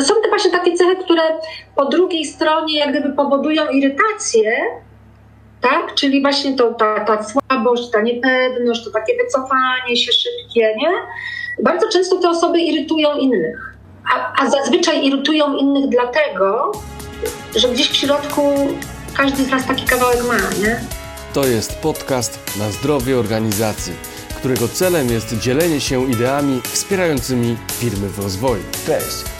są te właśnie takie cechy, które po drugiej stronie jak gdyby powodują irytację, tak? Czyli właśnie to, ta, ta słabość, ta niepewność, to takie wycofanie się szybkie, nie? Bardzo często te osoby irytują innych, a, a zazwyczaj irytują innych dlatego, że gdzieś w środku każdy z nas taki kawałek ma, nie? To jest podcast na zdrowie organizacji, którego celem jest dzielenie się ideami wspierającymi firmy w rozwoju. Cześć,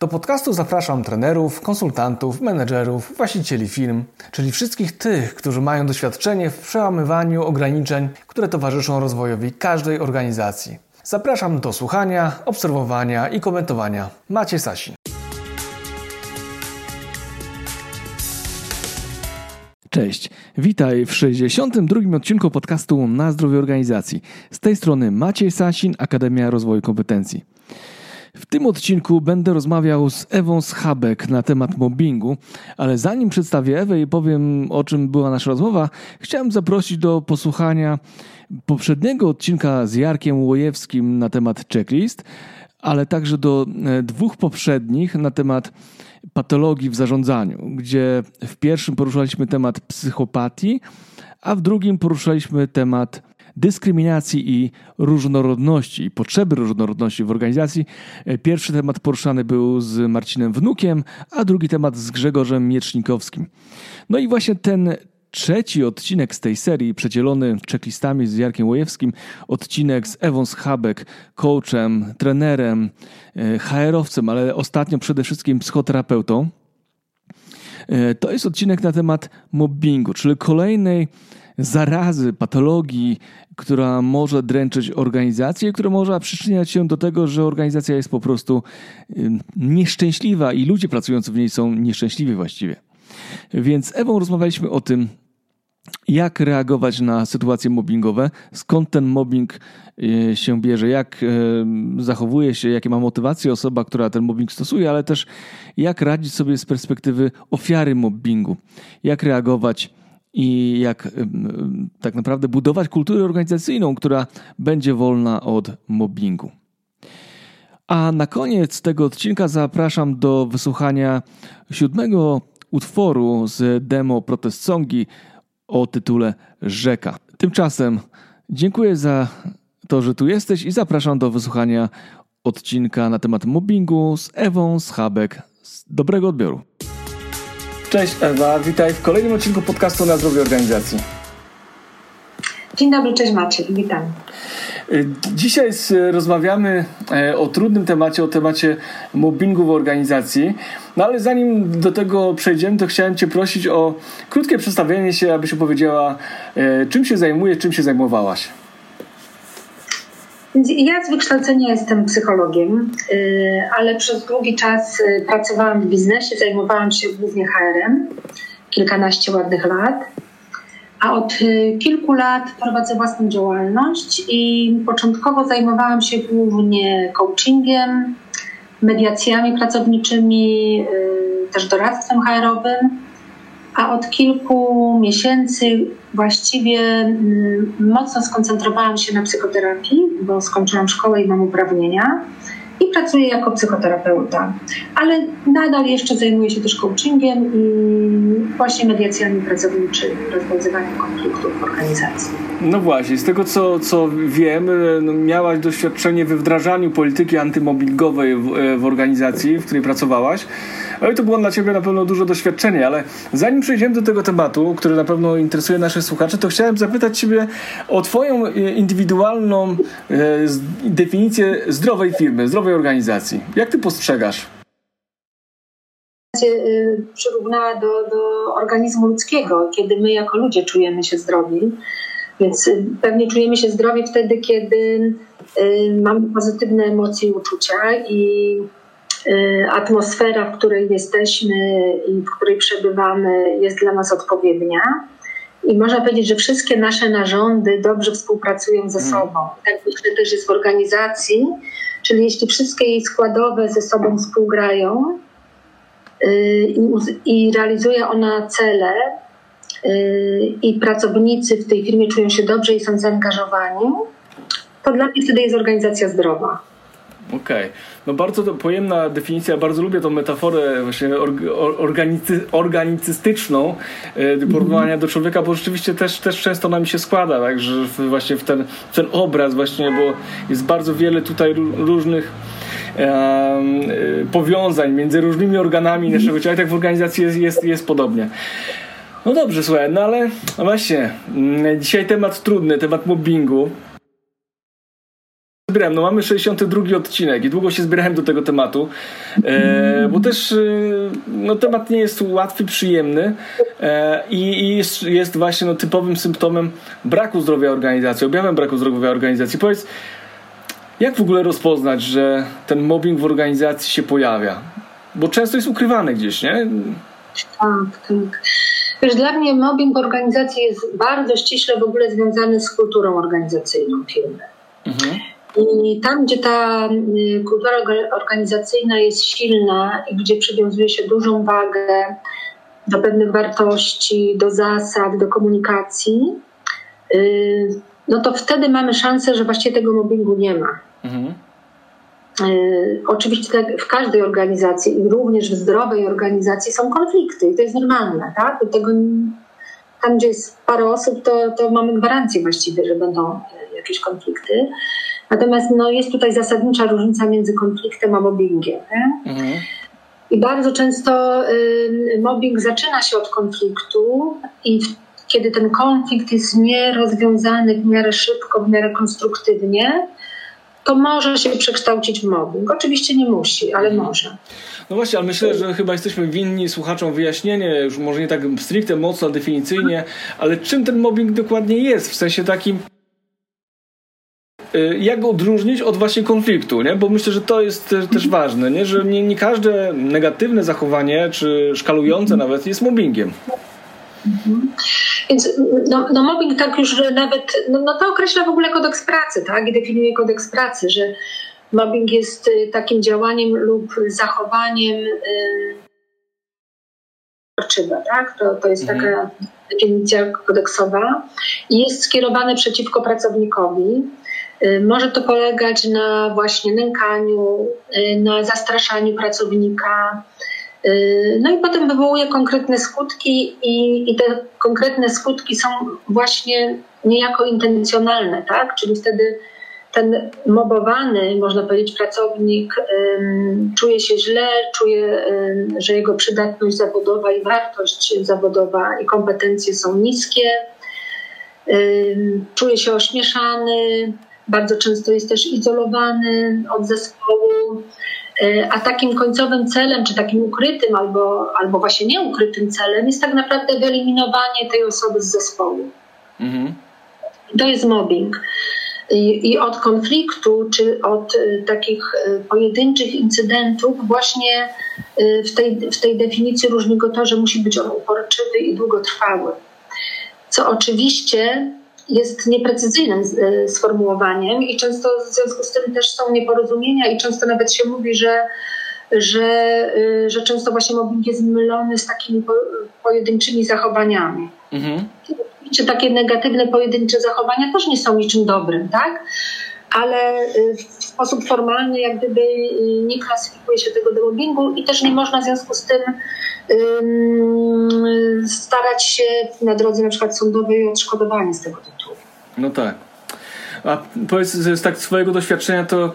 Do podcastu zapraszam trenerów, konsultantów, menedżerów, właścicieli firm, czyli wszystkich tych, którzy mają doświadczenie w przełamywaniu ograniczeń, które towarzyszą rozwojowi każdej organizacji. Zapraszam do słuchania, obserwowania i komentowania. Macie Sasin. Cześć, witaj w 62. odcinku podcastu Na zdrowie organizacji. Z tej strony Maciej Sasin, Akademia Rozwoju Kompetencji. W tym odcinku będę rozmawiał z Ewą Schabek na temat mobbingu, ale zanim przedstawię Ewę i powiem o czym była nasza rozmowa, chciałem zaprosić do posłuchania poprzedniego odcinka z Jarkiem Łojewskim na temat checklist, ale także do e, dwóch poprzednich na temat patologii w zarządzaniu, gdzie w pierwszym poruszaliśmy temat psychopatii, a w drugim poruszaliśmy temat dyskryminacji i różnorodności, i potrzeby różnorodności w organizacji. E, pierwszy temat poruszany był z Marcinem Wnukiem, a drugi temat z Grzegorzem Miecznikowskim. No i właśnie ten trzeci odcinek z tej serii, przecielony checklistami z Jarkiem Łojewskim, odcinek z Ewą Schabek, coachem, trenerem, e, HR-owcem, ale ostatnio przede wszystkim psychoterapeutą. E, to jest odcinek na temat mobbingu, czyli kolejnej zarazy, patologii, która może dręczyć organizację, która może przyczyniać się do tego, że organizacja jest po prostu nieszczęśliwa i ludzie pracujący w niej są nieszczęśliwi właściwie. Więc z Ewą rozmawialiśmy o tym, jak reagować na sytuacje mobbingowe, skąd ten mobbing y, się bierze, jak y, zachowuje się, jakie ma motywacje osoba, która ten mobbing stosuje, ale też jak radzić sobie z perspektywy ofiary mobbingu, jak reagować i jak tak naprawdę budować kulturę organizacyjną, która będzie wolna od mobbingu. A na koniec tego odcinka zapraszam do wysłuchania siódmego utworu z demo Protest Songi o tytule Rzeka. Tymczasem dziękuję za to, że tu jesteś i zapraszam do wysłuchania odcinka na temat mobbingu z Ewą Schabek. Dobrego odbioru. Cześć Ewa, witaj w kolejnym odcinku podcastu na zdrowie organizacji. Dzień dobry, cześć Maciej, witam. Y, dzisiaj rozmawiamy e, o trudnym temacie, o temacie mobbingu w organizacji. No ale zanim do tego przejdziemy, to chciałem Cię prosić o krótkie przedstawienie się, abyś opowiedziała, e, czym się zajmujesz, czym się zajmowałaś. Ja z wykształcenia jestem psychologiem, y, ale przez długi czas y, pracowałam w biznesie, zajmowałam się głównie HR-em, kilkanaście ładnych lat. A od y, kilku lat prowadzę własną działalność i początkowo zajmowałam się głównie coachingiem, mediacjami pracowniczymi, też doradztwem HR-owym a od kilku miesięcy właściwie mm, mocno skoncentrowałam się na psychoterapii, bo skończyłam szkołę i mam uprawnienia i pracuję jako psychoterapeuta, ale nadal jeszcze zajmuję się też coachingiem i właśnie mediacjami pracowniczymi, rozwiązywaniem konfliktów w organizacji. No właśnie, z tego co, co wiem, no miałaś doświadczenie we wdrażaniu polityki antymobbingowej w, w organizacji, w której pracowałaś. No i to było dla Ciebie na pewno duże doświadczenie, ale zanim przejdziemy do tego tematu, który na pewno interesuje naszych słuchaczy, to chciałem zapytać Ciebie o Twoją e, indywidualną e, definicję zdrowej firmy, zdrowej organizacji. Jak Ty postrzegasz? y, przyrównała do, do organizmu ludzkiego, kiedy my jako ludzie czujemy się zdrowi. Więc y, pewnie czujemy się zdrowi wtedy, kiedy y, mamy pozytywne emocje i uczucia i atmosfera, w której jesteśmy i w której przebywamy, jest dla nas odpowiednia. I można powiedzieć, że wszystkie nasze narządy dobrze współpracują ze hmm. sobą. Tak myślę też jest w organizacji, czyli jeśli wszystkie jej składowe ze sobą współgrają yy, i realizuje ona cele, yy, i pracownicy w tej firmie czują się dobrze i są zaangażowani, to dla mnie wtedy jest organizacja zdrowa. Okej. Okay. No bardzo to pojemna definicja, bardzo lubię tą metaforę właśnie organicy, organicystyczną e, porównania do człowieka, bo rzeczywiście też, też często nam się składa, tak, że właśnie w ten, w ten obraz właśnie, bo jest bardzo wiele tutaj różnych e, powiązań między różnymi organami naszego ciała, tak w organizacji jest, jest, jest podobnie. No dobrze, słuchaj, no ale właśnie, mm, dzisiaj temat trudny, temat mobbingu zbierałem. No mamy 62 odcinek i długo się zbierałem do tego tematu, e, bo też e, no, temat nie jest łatwy, przyjemny e, i, jest, jest, właśnie no, typowym symptomem braku zdrowia organizacji, objawem braku zdrowia organizacji. Powiedz, jak w ogóle rozpoznać, że ten mobbing w organizacji się pojawia? Bo często jest ukrywany gdzieś, nie? Tak, tak. Wiesz, dla mnie mobbing w organizacji jest bardzo ściśle w ogóle związany z kulturą organizacyjną firmy. Mhm. I tam, gdzie ta y, kultura organizacyjna jest silna i gdzie przywiązuje się dużą wagę do pewnych wartości, do zasad, do komunikacji, y, no to wtedy mamy szansę, że właściwie tego mobbingu nie ma. Mhm. Y, oczywiście tak w każdej organizacji i również w zdrowej organizacji są konflikty i to jest normalne, tak? Do tego tam, gdzie jest parę osób, to, to mamy gwarancję właściwie, że będą jakieś konflikty. Natomiast no, jest tutaj zasadnicza różnica między konfliktem a mobbingiem. Mhm. I bardzo często y, mobbing zaczyna się od konfliktu i kiedy ten konflikt jest nierozwiązany w miarę szybko, w miarę konstruktywnie, to może się przekształcić w mobbing. Oczywiście nie musi, ale mhm. może. No właśnie, ale myślę, że chyba jesteśmy winni słuchaczom wyjaśnienie, już może nie tak stricte, mocno, definicyjnie, ale czym ten mobbing dokładnie jest, w sensie takim jak go odróżnić od właśnie konfliktu, nie? Bo myślę, że to jest też, ważne, nie? że nie, nie każde negatywne zachowanie, czy szkalujące nawet, jest mobbingiem. Mhm. Więc no, no mobbing tak już nawet, no, no to określa w ogóle kodeks pracy, tak? I definiuje kodeks pracy, że mobbing jest y, takim działaniem lub zachowaniem yy, tak? To, to jest mhm. taka definicja kodeksowa i jest skierowane przeciwko pracownikowi Y, może to polegać na właśnie nękaniu, y, na zastraszaniu pracownika. Y, no i potem wywołuje konkretne skutki, i, i te konkretne skutki są właśnie niejako intencjonalne, tak? Czyli wtedy ten mobowany, można powiedzieć, pracownik um, czuje się źle, czuje, um, że jego przydatność zawodowa i wartość zawodowa i kompetencje są niskie, um, czuje się ośmieszany, bardzo często jest też izolowany od zespołu. E, a takim końcowym celem, czy takim ukrytym, albo, albo właśnie nieukrytym celem, jest tak naprawdę wyeliminowanie tej osoby z zespołu. Mhm. To jest mobbing. I, I, od konfliktu, czy od y, takich y, pojedynczych incydentów, właśnie y, w tej, w tej definicji różni go to, że musi być on uporczywy i długotrwały. Co oczywiście jest nieprecyzyjnym e, sformułowaniem i często w związku z tym też są nieporozumienia i często nawet się mówi, że, że, e, że często właśnie mobbing jest mylony z takimi pojedynczymi zachowaniami. Mhm. Oczywiście takie negatywne pojedyncze zachowania też nie są niczym dobrym, tak? ale w sposób formalny jak gdyby nie klasyfikuje się tego do mobbingu i też nie można w związku z tym starać się na drodze na przykład sądowej o odszkodowanie z tego tytułu. No tak. A powiedz z tak swojego doświadczenia to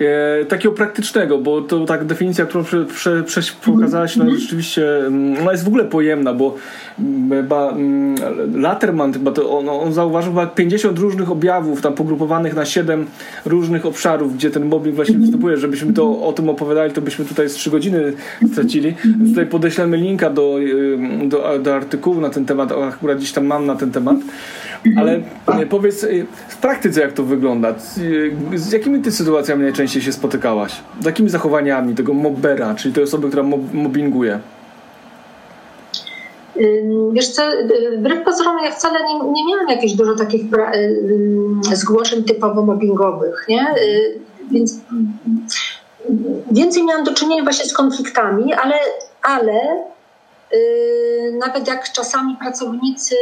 e, takiego praktycznego, bo to tak definicja, którą prze, prze, prze pokazałaś, no rzeczywiście mm, ona jest w ogóle pojemna, bo mm, chyba mm, Laterman chyba to on, on zauważył chyba 50 różnych objawów tam pogrupowanych na 7 różnych obszarów, gdzie ten mobbing właśnie mhm. występuje. Żebyśmy to o tym opowiadali, to byśmy tutaj z 3 godziny stracili. Więc tutaj podeślemy linka do, do, do artykułu na ten temat, akurat gdzieś tam mam na ten temat. Ale e, powiedz e, w praktyce jak to wygląda? E, z jakimi ty sytuacjami najczęściej się spotykałaś? Z jakimi zachowaniami tego mobbera, czyli tej osoby, która mobbinguje? Wiesz co, wbrew pozorom ja wcale nie, nie miałam jakichś dużo takich zgłoszeń typowo mobbingowych, nie? Więc więcej miałam do czynienia właśnie z konfliktami, ale, ale nawet jak czasami pracownicy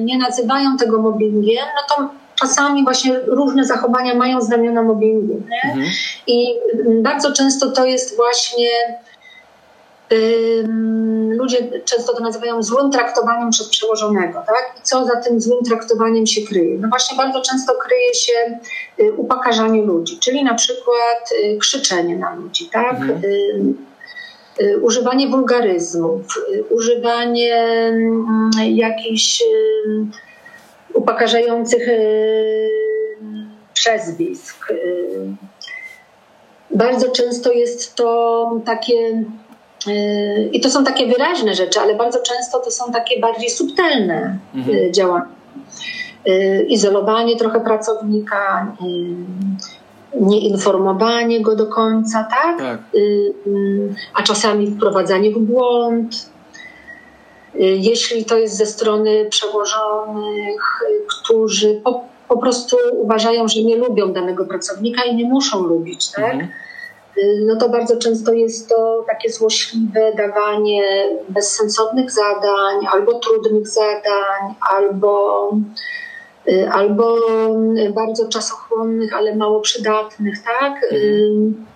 nie nazywają tego mobbingiem, no to czasami właśnie różne zachowania mają znamiona mobbingu. Mhm. I bardzo często to jest właśnie ludzie często to nazywają złym traktowaniem przez przełożonego, tak? I co za tym złym traktowaniem się kryje? No właśnie bardzo często kryje się y, upokarzanie ludzi, czyli na przykład y, krzyczenie na ludzi, tak? Mhm. Y, używanie wulgaryzmów, używanie mm, jakichś upokarzających przezwisk. Bardzo często jest to takie i to są takie wyraźne rzeczy, ale bardzo często to są takie bardziej subtelne mhm. Y, działania. Y, izolowanie trochę pracownika, y, nieinformowanie go do końca, tak? tak. A czasami wprowadzanie w błąd. Jeśli to jest ze strony przełożonych, którzy po, po prostu uważają, że nie lubią danego pracownika i nie muszą lubić, tak? Mhm Y, no to bardzo często jest to takie złośliwe dawanie bezsensownych zadań, albo trudnych zadań, albo, y, albo bardzo czasochłonnych, ale mało przydatnych, tak? Mhm.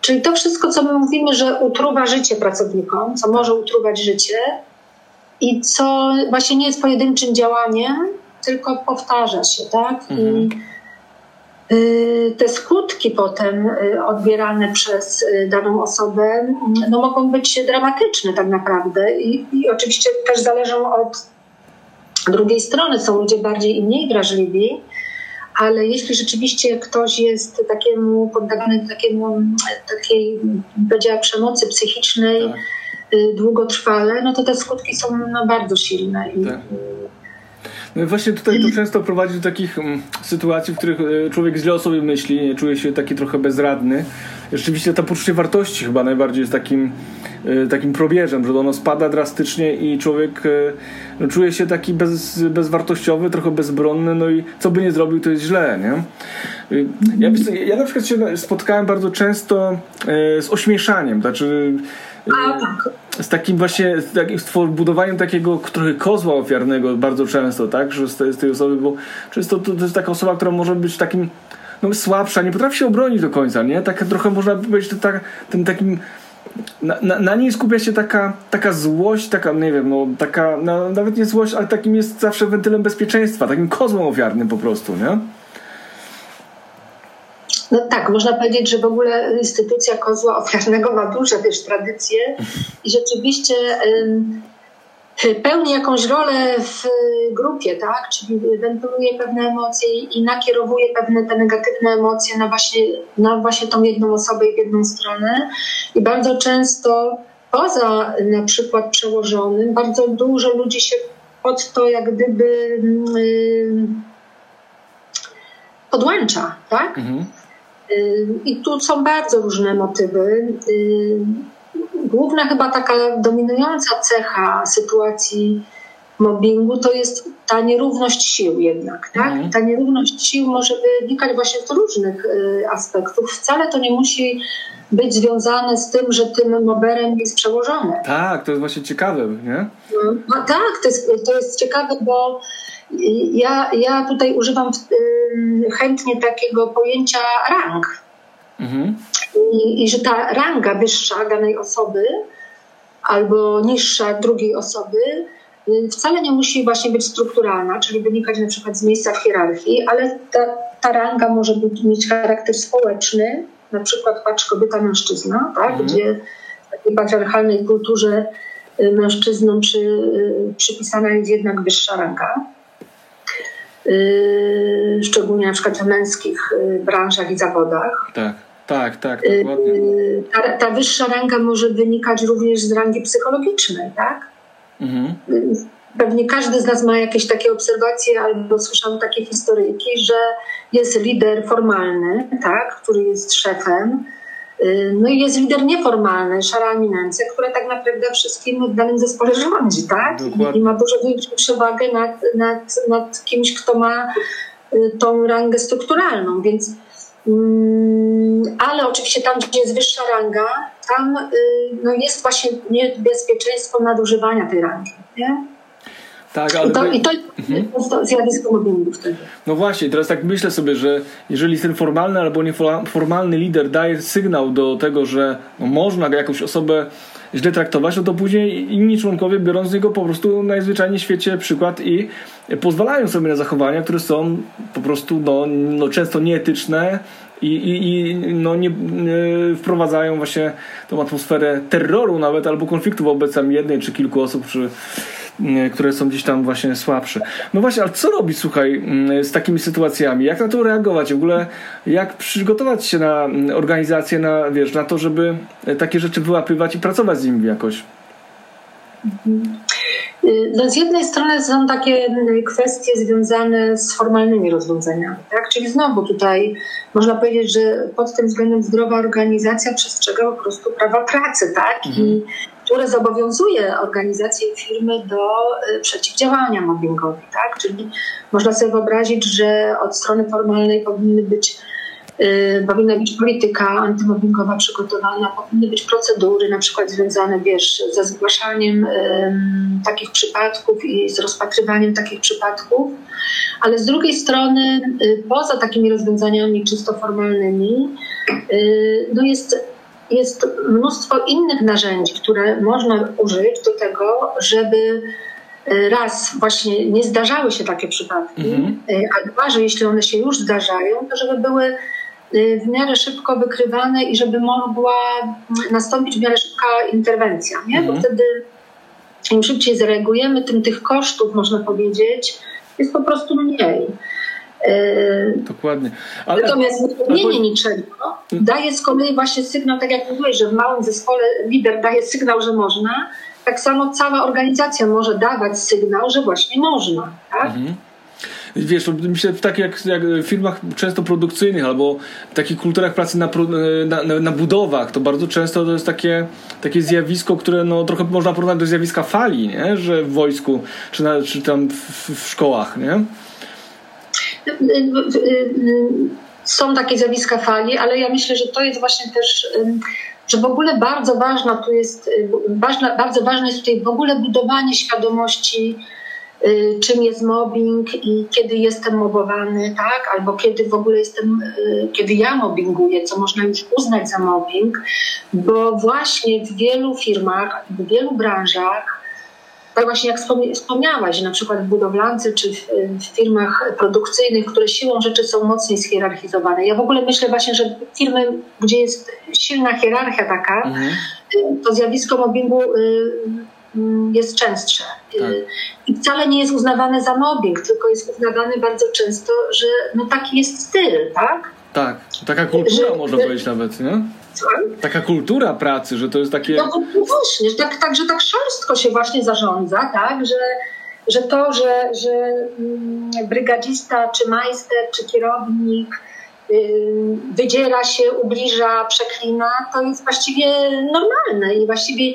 Czyli to wszystko, co my mówimy, że utruwa życie pracownikom, co może utruwać życie i co właśnie nie jest pojedynczym działaniem, tylko powtarza się, tak? Mhm. I Y, te skutki potem y, odbierane przez y, daną osobę no, mogą być dramatyczne tak naprawdę i, i oczywiście też zależą od drugiej strony. Są ludzie bardziej i mniej wrażliwi, ale jeśli rzeczywiście ktoś jest takiemu poddawany takiemu, takiej, powiedziała, przemocy psychicznej tak. Długotrwale, no to te skutki są no, bardzo silne. I, tak. No właśnie tutaj to często prowadzi do takich um, sytuacji, w których e, człowiek źle o sobie myśli, czuje się taki trochę bezradny. Rzeczywiście to poczucie wartości chyba najbardziej jest takim, e, takim probierzem, że ono spada drastycznie i człowiek no, czuje się taki bez, bezwartościowy, trochę bezbronny, no i co by nie zrobił, to jest źle, nie? Ja, ja na przykład się spotkałem bardzo często z ośmieszaniem, znaczy a, tak. Z takim właśnie z takim budowaniem takiego trochę kozła ofiarnego bardzo często, tak? Że z tej, osoby, bo często to, to jest taka osoba, która może być takim no, słabsza, nie potrafi się obronić do końca, nie? Tak trochę można powiedzieć, że tak, tym takim na, na, na, niej skupia się taka, taka złość, taka, nie wiem, no, taka, no, nawet nie złość, ale takim jest zawsze wentylem bezpieczeństwa, takim kozłem ofiarnym po prostu, nie? No tak, można powiedzieć, że w ogóle instytucja kozła ofiarnego ma duże też tradycje i rzeczywiście pełni jakąś rolę w grupie, tak? Czyli wentyluje pewne emocje i nakierowuje pewne te negatywne emocje na właśnie, na właśnie tą jedną osobę i w jedną stronę. I bardzo często poza na przykład przełożonym, bardzo dużo ludzi się pod to jak gdyby podłącza, tak? Mhm. I tu są bardzo różne motywy. Główna chyba taka dominująca cecha sytuacji mobbingu to jest ta nierówność sił jednak. Tak? Mhm. Ta nierówność sił może wynikać właśnie z różnych y, aspektów. Wcale to nie musi być związane z tym, że tym moberem jest przełożony. Tak, to jest właśnie ciekawe, nie? No, no tak, to jest, to jest ciekawe, bo ja, ja tutaj używam chętnie takiego pojęcia rang. Mhm. I, I, że ta ranga wyższa danej osoby albo niższa drugiej osoby y, wcale nie musi właśnie być strukturalna, czyli wynikać na przykład z miejsca w hierarchii, ale ta, ta ranga może być, mieć charakter społeczny, na przykład patrz kobieta, mężczyzna, tak? Mhm. gdzie w takiej patriarchalnej kulturze y, mężczyznom przy, y, przypisana jest jednak wyższa ranga. Y, szczególnie na przykład w męskich y, branżach i zawodach. Tak, tak, tak, dokładnie. Y, ta, ta wyższa ranga może wynikać również z rangi psychologicznej, tak? Mhm. Pewnie każdy z nas ma jakieś takie obserwacje albo słyszał takie historyjki, że jest lider formalny, tak, który jest szefem, no i jest lider nieformalny, szara eminencja, która tak naprawdę wszystkim w danym zespole rządzi, tak? I, I, ma dużo większą przewagę nad, nad, nad kimś, kto ma y, tą rangę strukturalną, więc mm, ale oczywiście tam, gdzie jest wyższa ranga, tam y, no jest właśnie niebezpieczeństwo nadużywania tej rangi. Nie? Tak, ale... I to, i to mhm. jest zjawisko mobbingu wtedy. No właśnie, teraz tak myślę sobie, że jeżeli ten formalny albo nieformalny lider daje sygnał do tego, że no można jakąś osobę źle traktować, no to później inni członkowie biorą z niego po prostu najzwyczajniej w świecie przykład i pozwalają sobie na zachowania, które są po prostu no, no często nieetyczne i, i, i no nie, nie, wprowadzają właśnie tą atmosferę terroru nawet albo konfliktu wobec jednej czy kilku osób, czy które są gdzieś tam właśnie słabsze. No właśnie, ale co robić, słuchaj, mm, z takimi sytuacjami? Jak na to reagować? W ogóle jak przygotować się na mm, organizację, na, wiesz, na to, żeby takie rzeczy wyłapywać i pracować z nimi jakoś? Y, no z jednej strony są takie mm, kwestie związane z formalnymi rozwiązaniami, tak? Czyli znowu tutaj można powiedzieć, że pod tym względem zdrowa organizacja przestrzega po prostu prawa pracy, tak? Mhm. I które zobowiązuje organizacje i firmy do y, przeciwdziałania mobbingowi. Tak? Czyli można sobie wyobrazić, że od strony formalnej powinny być y, powinna być polityka antymobbingowa przygotowana, powinny być procedury na przykład związane wiesz, ze zgłaszaniem takich przypadków i z rozpatrywaniem takich przypadków, ale z drugiej strony y, poza takimi rozwiązaniami czysto formalnymi no jest jest mnóstwo innych narzędzi, które można użyć do tego, żeby raz właśnie nie zdarzały się takie przypadki, mhm. E, a dwa, że jeśli one się już zdarzają, to żeby były w miarę szybko wykrywane i żeby mogła nastąpić w miarę szybka interwencja, nie? Mhm. bo wtedy im szybciej zareagujemy, tym tych kosztów, można powiedzieć, jest po prostu mniej. Yy, Dokładnie. Ale... Natomiast nie niczego daje z kolei właśnie sygnał, tak jak mówiłeś, że w małym zespole lider daje sygnał, że można, tak samo cała organizacja może dawać sygnał, że właśnie można. Tak? Mhm. Wiesz, myślę, tak jak, jak w firmach często produkcyjnych albo w takich kulturach pracy na, na, na, na, budowach, to bardzo często to jest takie, takie zjawisko, które no, trochę można porównać do zjawiska fali, nie? że w wojsku czy, na, czy tam w, w szkołach. Nie? są takie zjawiska fali, ale ja myślę, że to jest właśnie też, że w ogóle bardzo ważna tu jest, ważna, bardzo ważne jest tutaj w ogóle budowanie świadomości, czym jest mobbing i kiedy jestem mobowany, tak? Albo kiedy w ogóle jestem, y, kiedy ja mobbinguję, co można już uznać za mobbing, bo właśnie w wielu firmach, w wielu branżach tak właśnie jak wspomniałaś, na przykład w budowlance czy w, w, firmach produkcyjnych, które siłą rzeczy są mocniej schierarchizowane. Ja w ogóle myślę właśnie, że firmy, gdzie jest silna hierarchia taka, mhm. to zjawisko mobbingu y, jest częstsze. Y, tak. I wcale nie jest uznawane za mobbing, tylko jest uznawane bardzo często, że no taki jest styl, tak? Tak, taka kultura że, można powiedzieć nawet, nie? Taka kultura pracy, że to jest takie... No, no właśnie, tak, tak, że tak szorstko się właśnie zarządza, tak, że, że to, że, że mm, brygadzista, czy majster, czy kierownik wydziera się, ubliża, przeklina, to jest właściwie normalne i właściwie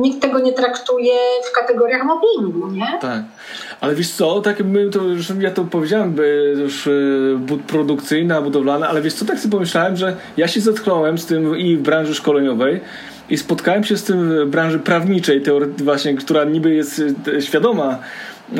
nikt tego nie traktuje w kategoriach mobbingu, nie? Tak. Ale wiesz co, tak my to ja to powiedziałem, by już y, produkcyjna, budowlana, ale wiesz co, tak sobie pomyślałem, że ja się zetknąłem z tym i w branży szkoleniowej i spotkałem się z tym w branży prawniczej, właśnie, która niby jest y, świadoma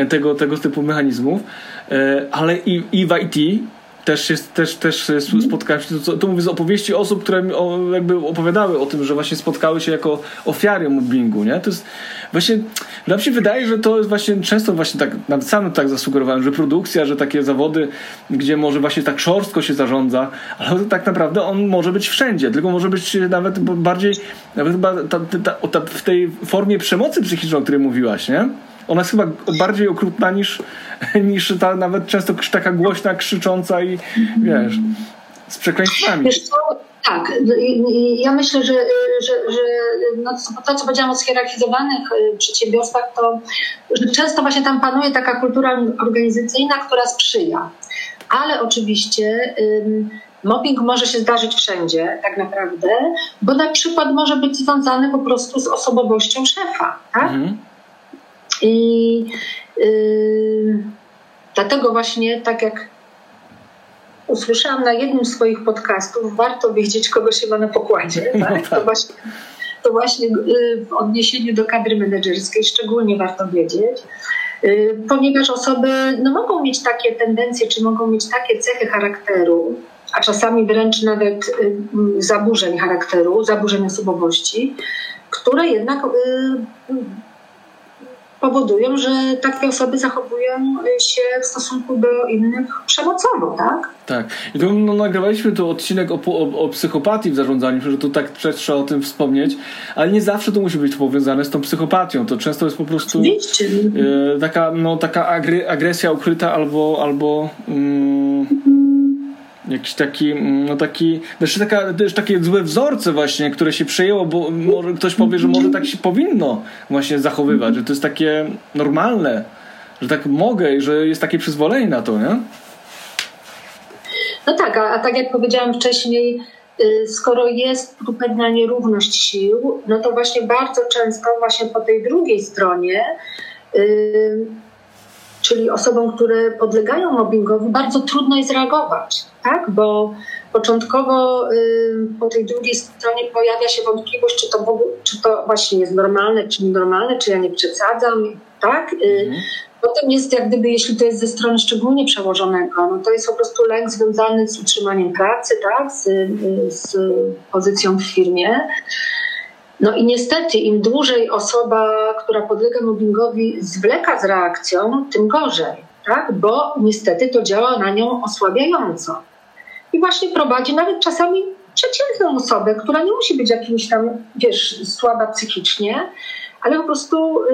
tego, tego typu mechanizmów, y, ale i, i w IT też, jest, też, też spotkałem się, to, to mówię z opowieści osób, które jakby opowiadały o tym, że właśnie spotkały się jako ofiary mobbingu, nie? To jest właśnie, nam się wydaje, że to jest właśnie często właśnie tak, nawet sam tak zasugerowałem, że produkcja, że takie zawody, gdzie może właśnie tak szorstko się zarządza, ale tak naprawdę on może być wszędzie, tylko może być nawet bardziej, nawet chyba ta, ta, ta, w tej formie przemocy psychicznej, o której mówiłaś, nie? Ona jest chyba bardziej okrutna niż, niż ta nawet często taka głośna, krzycząca i wiesz, z przekleństwami. Tak, ja myślę, że, że, że no to, co powiedziałam o schierarchizowanych y, przedsiębiorstwach, to że często właśnie tam panuje taka kultura organizacyjna, która sprzyja. Ale oczywiście mobbing może się zdarzyć wszędzie, tak naprawdę, bo na przykład może być związany po prostu z osobowością szefa. Tak? Mhm. I yy, dlatego właśnie, tak jak usłyszałam na jednym z swoich podcastów, warto wiedzieć, kogo się ma na pokładzie. Tak? No tak. To właśnie, to właśnie y, w odniesieniu do kadry menedżerskiej szczególnie warto wiedzieć, y, ponieważ osoby no, mogą mieć takie tendencje, czy mogą mieć takie cechy charakteru, a czasami wręcz nawet y, zaburzeń charakteru, zaburzeń osobowości, które jednak powodują, że takie osoby zachowują się w stosunku do innych przemocowo, tak? Tak. I to no, nagrywaliśmy tu odcinek o, o, o, psychopatii w zarządzaniu, że tu tak trzeba o tym wspomnieć, ale nie zawsze to musi być powiązane z tą psychopatią. To często jest po prostu e, taka, no, taka agresja ukryta albo, albo mm, jakiś taki, no taki, znaczy taka, też takie złe wzorce właśnie, które się przejęło, bo może ktoś powie, że może tak się powinno właśnie zachowywać, że to jest takie normalne, że tak mogę i że jest takie przyzwolenie na to, nie? No tak, a, a tak jak powiedziałam wcześniej, y, skoro jest tu pewna nierówność sił, no to właśnie bardzo często właśnie po tej drugiej stronie yy, czyli osobom, które podlegają mobbingowi, bardzo trudno jest reagować, tak? bo początkowo y, po tej drugiej stronie pojawia się wątpliwość, czy to, czy to właśnie jest normalne, czy nienormalne, czy ja nie przesadzam, tak? Y, mhm. Potem jest jak gdyby, jeśli to jest ze strony szczególnie przełożonego, no to jest po prostu lęk związany z utrzymaniem pracy, tak? z, y, z pozycją w firmie. No i niestety, im dłużej osoba, która podlega mobbingowi, zwleka z reakcją, tym gorzej, tak? bo niestety to działa na nią osłabiająco. I właśnie prowadzi nawet czasami przeciętną osobę, która nie musi być jakimś tam, wiesz, słaba psychicznie, ale po prostu y,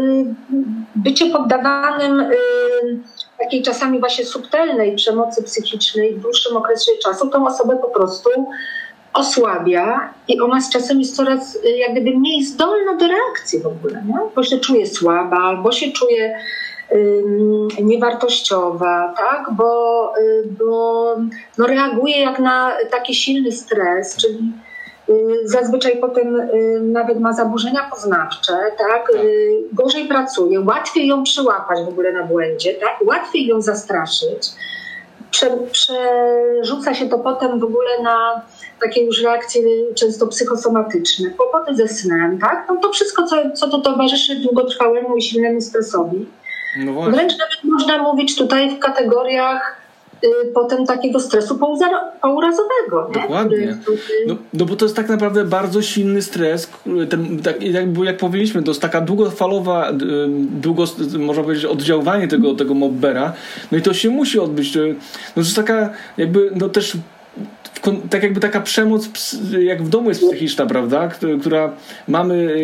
bycie poddawanym y, takiej czasami właśnie subtelnej przemocy psychicznej w dłuższym okresie czasu, tą osobę po prostu osłabia i ona z czasem jest coraz y, jak gdyby mniej zdolna do reakcji w ogóle, nie? bo się czuje słaba, albo się czuje niewartościowa, tak? bo, y, bo no reaguje jak na taki silny stres, czyli y, zazwyczaj potem nawet ma zaburzenia poznawcze, tak? tak? gorzej pracuje, łatwiej ją przyłapać w ogóle na błędzie, tak? łatwiej ją zastraszyć. Prze, przerzuca się to potem w ogóle na takie już reakcje często psychosomatyczne, kłopoty ze snem, tak? No to wszystko, co, co to towarzyszy długotrwałemu i silnemu stresowi. No Wręcz nawet można mówić tutaj w kategoriach potem takiego stresu pourazowego. Dokładnie. No, no, bo to jest tak naprawdę bardzo silny stres. Ten, tak, jak, jak powiedzieliśmy, to jest taka długofalowa, y, długo, można powiedzieć, oddziaływanie tego, tego mobbera. No i to się musi odbyć. No to jest taka jakby no też tak jakby taka przemoc jak w domu jest psychiczna, prawda? Która mamy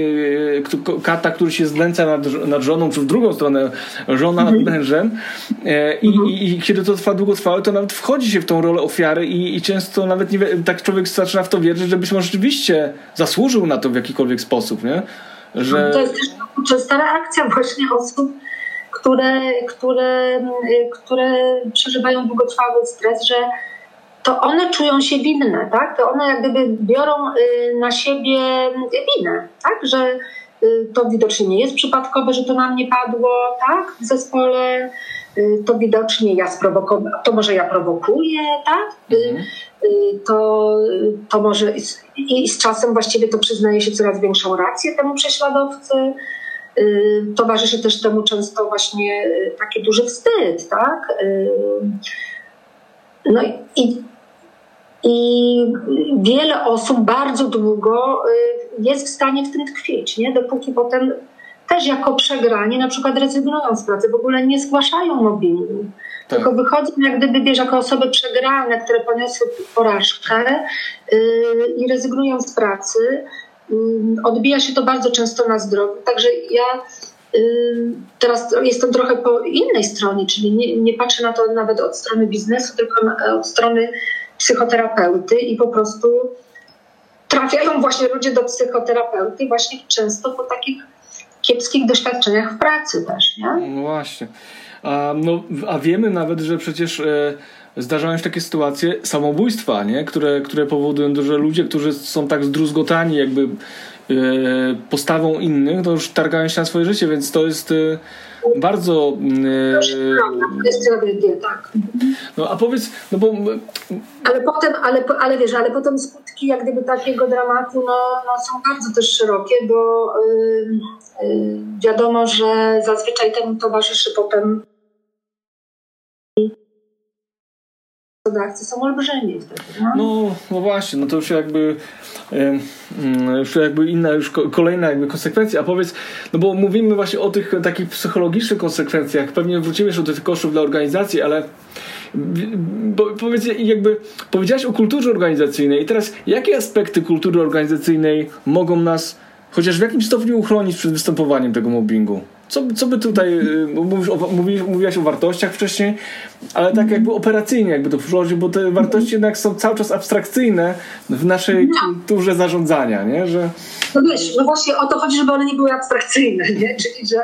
e, kata, który się znęca nad, nad żoną, czy w drugą stronę żona nad mhm. mężem e, I, mhm. i, i, kiedy to trwa długotrwałe, to nawet wchodzi się w tą rolę ofiary i, i często nawet nie, tak człowiek zaczyna w to wierzyć, że być może rzeczywiście zasłużył na to w jakikolwiek sposób, nie? Że... To jest też częsta reakcja właśnie osób, które, które, które przeżywają długotrwały stres, że to one czują się winne, tak? To one jak gdyby biorą y, na siebie winę, tak? Że y, to widocznie nie jest przypadkowe, że to na mnie padło, tak? W zespole y, to widocznie ja sprowokowałem, to może ja prowokuję, tak? Mhm. To, to może i z czasem właściwie to przyznaje się coraz większą rację temu prześladowcy. Towarzyszy też temu często właśnie taki duży wstyd, tak? No i i wiele osób bardzo długo y, jest w stanie w tym tkwić, nie? dopóki potem też jako przegranie na przykład rezygnują z pracy, w ogóle nie zgłaszają mobbingu. Tak. Tylko wychodzą jak gdyby, wiesz, jako osoby przegrane, które poniosły porażkę yy, i rezygnują z pracy. Yy, odbija się to bardzo często na zdrowiu. Także ja yy, teraz jestem trochę po innej stronie, czyli nie, nie patrzę na to nawet od strony biznesu, tylko na, od strony psychoterapeuty i po prostu trafiają właśnie ludzie do psychoterapeuty właśnie często po takich kiepskich doświadczeniach w pracy też, nie? No właśnie. A, no, a wiemy nawet, że przecież e, zdarzają się takie sytuacje samobójstwa, nie? Które, które powodują, że ludzie, którzy są tak zdruzgotani jakby e, postawą innych, to już targają się na swoje życie, więc to jest e, bardzo... To jest tragedia, tak. No a powiedz, no bo... Ale potem, ale, ale wiesz, ale potem skutki jak gdyby takiego dramatu no, no są bardzo też szerokie, bo yy, yy, wiadomo, że zazwyczaj temu towarzyszy potem gospodarcy są olbrzymie wtedy. No? no, no właśnie, no to już jakby już jakby inna, już kolejna jakby konsekwencja. A powiedz, no bo mówimy właśnie o tych takich psychologicznych konsekwencjach, pewnie wrócimy jeszcze do tych kosztów dla organizacji, ale bo, powiedz, jakby powiedziałeś o kulturze organizacyjnej i teraz jakie aspekty kultury organizacyjnej mogą nas chociaż w jakimś stopniu uchronić przed występowaniem tego mobbingu? Co, co by tutaj, y, mówisz o, mówi, mówiłaś o wartościach wcześniej, ale tak jakby operacyjnie jakby to przyłożyć, bo te wartości jednak są cały czas abstrakcyjne w naszej no. kulturze zarządzania, nie? Że... No wiesz, no właśnie o to chodzi, żeby one nie były abstrakcyjne, nie? Czyli, że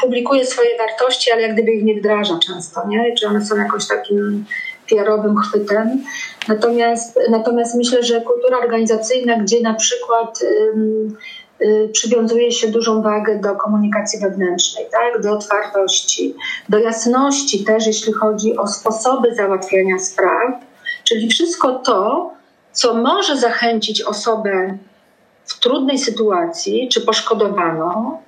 publikuje swoje wartości, ale jak gdyby ich nie wdraża często, nie? Czy one są jakoś takim PR-owym chwytem. Natomiast, natomiast myślę, że kultura organizacyjna, gdzie na przykład przywiązuje się dużą wagę do komunikacji wewnętrznej, tak? do otwartości, do jasności też, jeśli chodzi o sposoby załatwiania spraw, czyli wszystko to, co może zachęcić osobę w trudnej sytuacji czy poszkodowaną Y,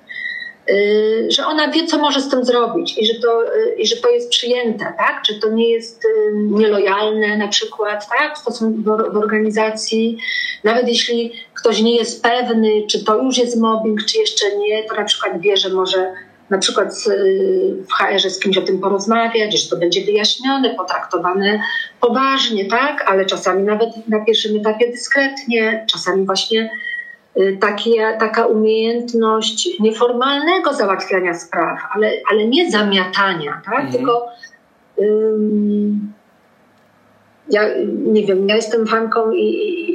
że ona wie, co może z tym zrobić i że to, y, i że to jest przyjęte, tak? Że to nie jest y, nielojalne na przykład, tak? W do organizacji. Nawet jeśli ktoś nie jest pewny, czy to już jest mobbing, czy jeszcze nie, to na przykład wie, że może na przykład w HR z kimś o tym porozmawiać, że to będzie wyjaśnione, potraktowane poważnie, tak? Ale czasami nawet na pierwszym etapie dyskretnie, czasami właśnie Y, takie, taka umiejętność nieformalnego załatwiania spraw, ale, ale nie zamiatania, tak? Mhm. tylko um, ja nie wiem, ja jestem fanką i,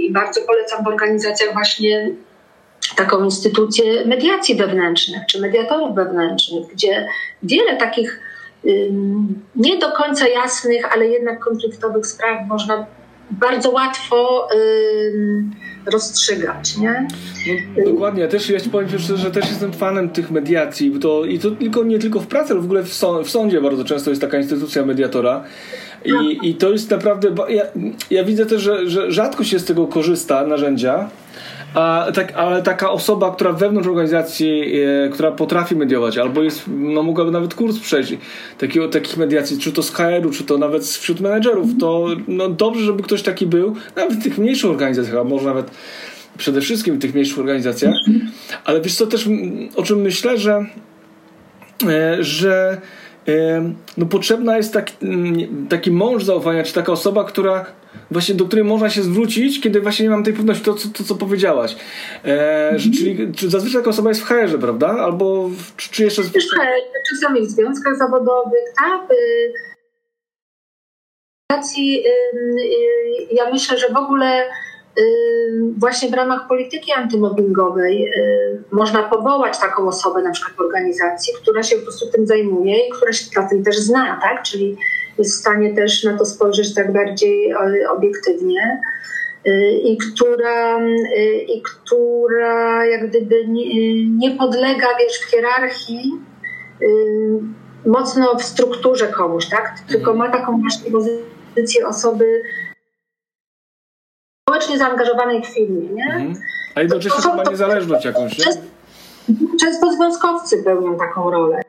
i, bardzo polecam w organizacjach właśnie taką instytucję mediacji wewnętrznych czy mediatorów wewnętrznych, gdzie wiele takich um, nie do końca jasnych, ale jednak konfliktowych spraw można bardzo łatwo rozstrzygać, nie? No, dokładnie, ja też ja ci powiem szczerze, że też jestem fanem tych mediacji bo to, i to tylko, nie tylko w pracy, ale w ogóle w, w sądzie bardzo często jest taka instytucja mediatora i, i to jest naprawdę, ja, ja widzę też, że, że rzadko się z tego korzysta narzędzia, a, tak, ale taka osoba, która wewnątrz organizacji, e, która potrafi mediować, albo jest, no mogłaby nawet kurs przejść takiego, takich mediacji, czy to z HR-u, czy to nawet wśród menedżerów, to no, dobrze, żeby ktoś taki był, nawet w tych mniejszych organizacjach, a może nawet przede wszystkim w tych mniejszych organizacjach. Ale wiesz co też, o czym myślę, że, e, że e, no potrzebna jest taki, taki mąż zaufania, czy taka osoba, która właśnie do której można się zwrócić, kiedy właśnie nie mam tej pewności, to, to, to co powiedziałaś. E, że, czyli czy zazwyczaj taka osoba jest w HR-ze, prawda? Albo w, czy, czy jeszcze... W czasami w związkach zawodowych, tak? Y, ja myślę, że w ogóle właśnie w ramach polityki antymobbingowej można powołać taką osobę na przykład w organizacji, która się po prostu tym zajmuje i która się na tym też zna, tak? Czyli jest w stanie też na to spojrzeć tak bardziej e, obiektywnie e, i która, e, i która jak gdyby nie, nie podlega wiesz, w hierarchii mocno w strukturze komuś, tak? Tylko ma taką właśnie pozycję osoby społecznie zaangażowanej w filmie, nie? Mhm. A jednocześnie to, to, to, niezależność jakąś, nie? Często związkowcy pełnią taką rolę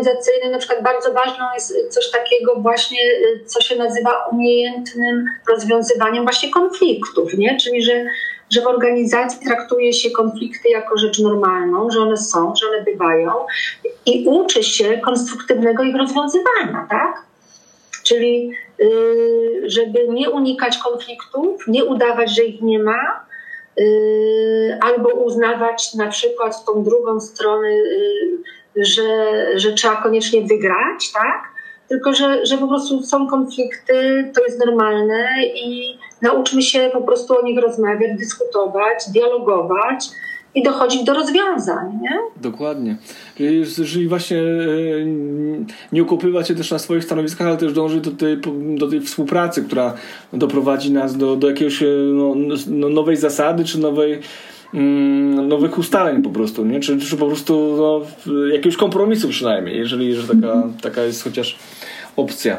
organizacyjnym na przykład bardzo ważną jest coś takiego właśnie, co się nazywa umiejętnym rozwiązywaniem właśnie konfliktów, nie? Czyli, że, że w organizacji traktuje się konflikty jako rzecz normalną, że one są, że one bywają i uczy się konstruktywnego ich rozwiązywania, tak? Czyli y, żeby nie unikać konfliktów, nie udawać, że ich nie ma, y, albo uznawać na przykład tą drugą stronę y, że, że trzeba koniecznie wygrać, tak? Tylko, że, że po prostu są konflikty, to jest normalne i nauczmy się po prostu o nich rozmawiać, dyskutować, dialogować i dochodzić do rozwiązań. Nie? Dokładnie. Jeżeli właśnie e, nie okopywać się też na swoich stanowiskach, ale też dążyć do tej, do tej współpracy, która doprowadzi nas do, do jakiegoś e, no, no, nowej zasady czy nowej nowych ustaleń po prostu, nie? Czy, czy po prostu no, jakiegoś kompromisu przynajmniej, jeżeli, jeżeli taka, taka jest chociaż opcja.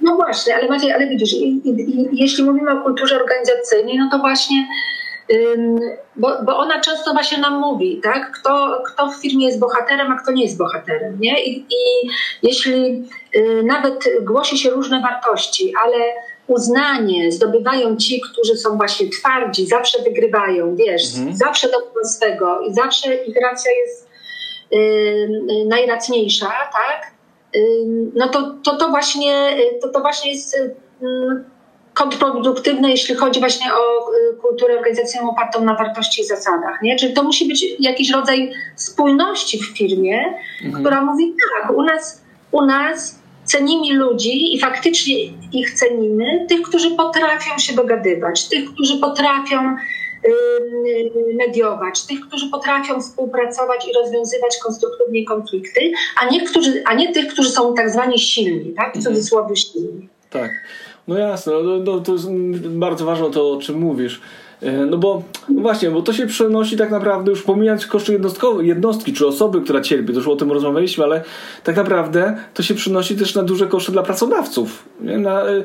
No właśnie, ale Maciej, ale widzisz, i, i, jeśli mówimy o kulturze organizacyjnej, no to właśnie bo, bo ona często właśnie nam mówi, tak? Kto, kto w firmie jest bohaterem, a kto nie jest bohaterem. Nie? I, i jeśli y, nawet głosi się różne wartości, ale uznanie zdobywają ci, którzy są właśnie twardzi, zawsze wygrywają, wiesz, mhm. zawsze do swego i zawsze ich racja jest y, y, najracniejsza, tak? Y, no to, to, to, właśnie, to, to właśnie jest y, kontrproduktywne, jeśli chodzi właśnie o y, kulturę organizacyjną opartą na wartości i zasadach. Nie? Czyli to musi być jakiś rodzaj spójności w firmie, mhm. która mówi tak, u nas, u nas cenimy ludzi i faktycznie ich cenimy, tych, którzy potrafią się dogadywać, tych, którzy potrafią mediować, tych, którzy potrafią współpracować i rozwiązywać konstruktywnie konflikty, a nie, którzy, a nie tych, którzy są tak zwani silni, tak? w mhm. cudzysłowie silni. Tak. No jasne, no, no, to jest bardzo ważne to, o czym mówisz. E, no bo no właśnie, bo to się przenosi tak naprawdę, już pomijając koszty jednostki czy osoby, która cierpi, to już o tym rozmawialiśmy, ale tak naprawdę to się przenosi też na duże koszty dla pracodawców. Nie? Na, e,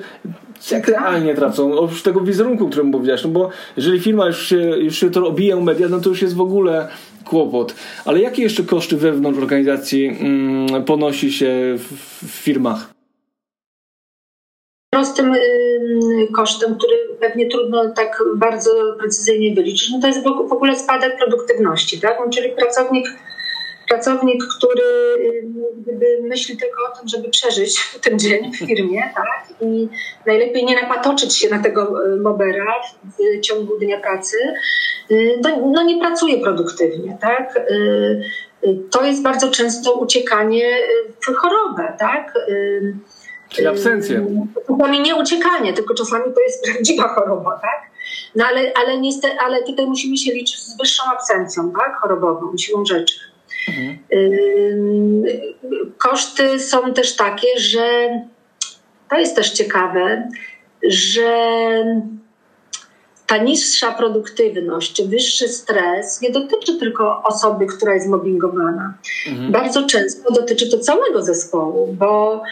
jak realnie tracą, oprócz tego wizerunku, o którym mówiłaś, no bo jeżeli firma już się, już się to obija u media, no to już jest w ogóle kłopot. Ale jakie jeszcze koszty wewnątrz organizacji mm, ponosi się w, w firmach? Prostym kosztem, który pewnie trudno tak bardzo precyzyjnie wyliczyć, no to jest w ogóle spadek produktywności, tak? No, czyli pracownik, pracownik, który myśli tylko o tym, żeby przeżyć ten dzień w firmie, tak? I najlepiej nie napatoczyć się na tego y, mobera w ciągu dnia pracy, y, no, no nie pracuje produktywnie, tak? Y, to jest bardzo często uciekanie w chorobę, tak? Czyli absencję. Czasami nie uciekanie, tylko czasami to jest prawdziwa choroba, tak? No ale, ale, niestety, ale tutaj musimy się liczyć z wyższą absencją, tak? Chorobową, siłą rzeczy. Mhm. Koszty są też takie, że to jest też ciekawe, że ta niższa produktywność czy wyższy stres nie dotyczy tylko osoby, która jest mobbingowana. Mhm. Bardzo często dotyczy to całego zespołu, bo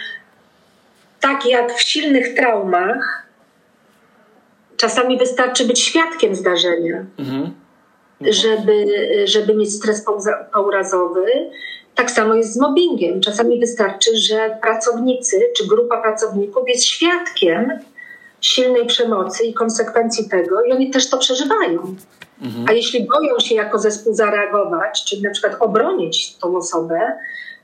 tak jak w silnych traumach, czasami wystarczy być świadkiem zdarzenia, mhm. Mhm. Żeby, żeby mieć stres pourazowy. Tak samo jest z mobbingiem. Czasami wystarczy, że pracownicy czy grupa pracowników jest świadkiem silnej przemocy i konsekwencji tego, i oni też to przeżywają. Mhm. A jeśli boją się jako zespół zareagować, czy na przykład obronić tą osobę,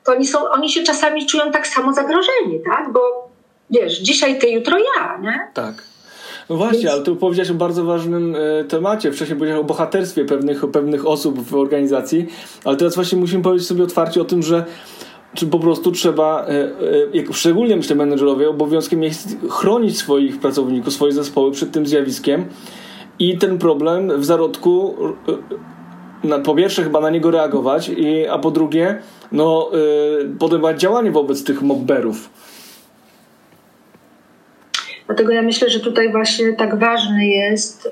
to oni, są, oni się czasami czują tak samo zagrożeni, tak? Bo wiesz, dzisiaj ty, jutro ja, nie? Tak. No właśnie, Więc... ale tu powiedziałeś o bardzo ważnym e, temacie. Wcześniej powiedziałeś o bohaterstwie pewnych, pewnych osób w organizacji, ale teraz właśnie musimy powiedzieć sobie otwarcie o tym, że czy po prostu trzeba, e, e, szczególnie myślę menedżerowie, obowiązkiem jest chronić swoich pracowników, swoje zespoły przed tym zjawiskiem i ten problem w zarodku na, po pierwsze chyba na niego reagować, i, a po drugie no, podejmować działanie wobec tych mobberów. Dlatego ja myślę, że tutaj właśnie tak ważny jest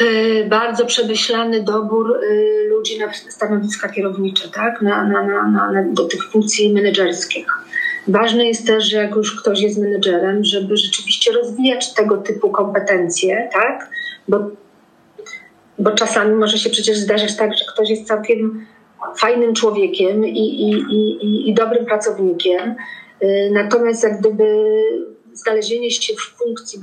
y, bardzo przemyślany dobór y, ludzi na stanowiska kierownicze, tak? na, na, na, na, do tych funkcji menedżerskich. Ważne jest też, że jak już ktoś jest menedżerem, żeby rzeczywiście rozwijać tego typu kompetencje, tak? bo, bo czasami może się przecież zdarzyć tak, że ktoś jest całkiem fajnym człowiekiem i, i, i, i dobrym pracownikiem, y, natomiast jak gdyby znalezienie się w funkcji,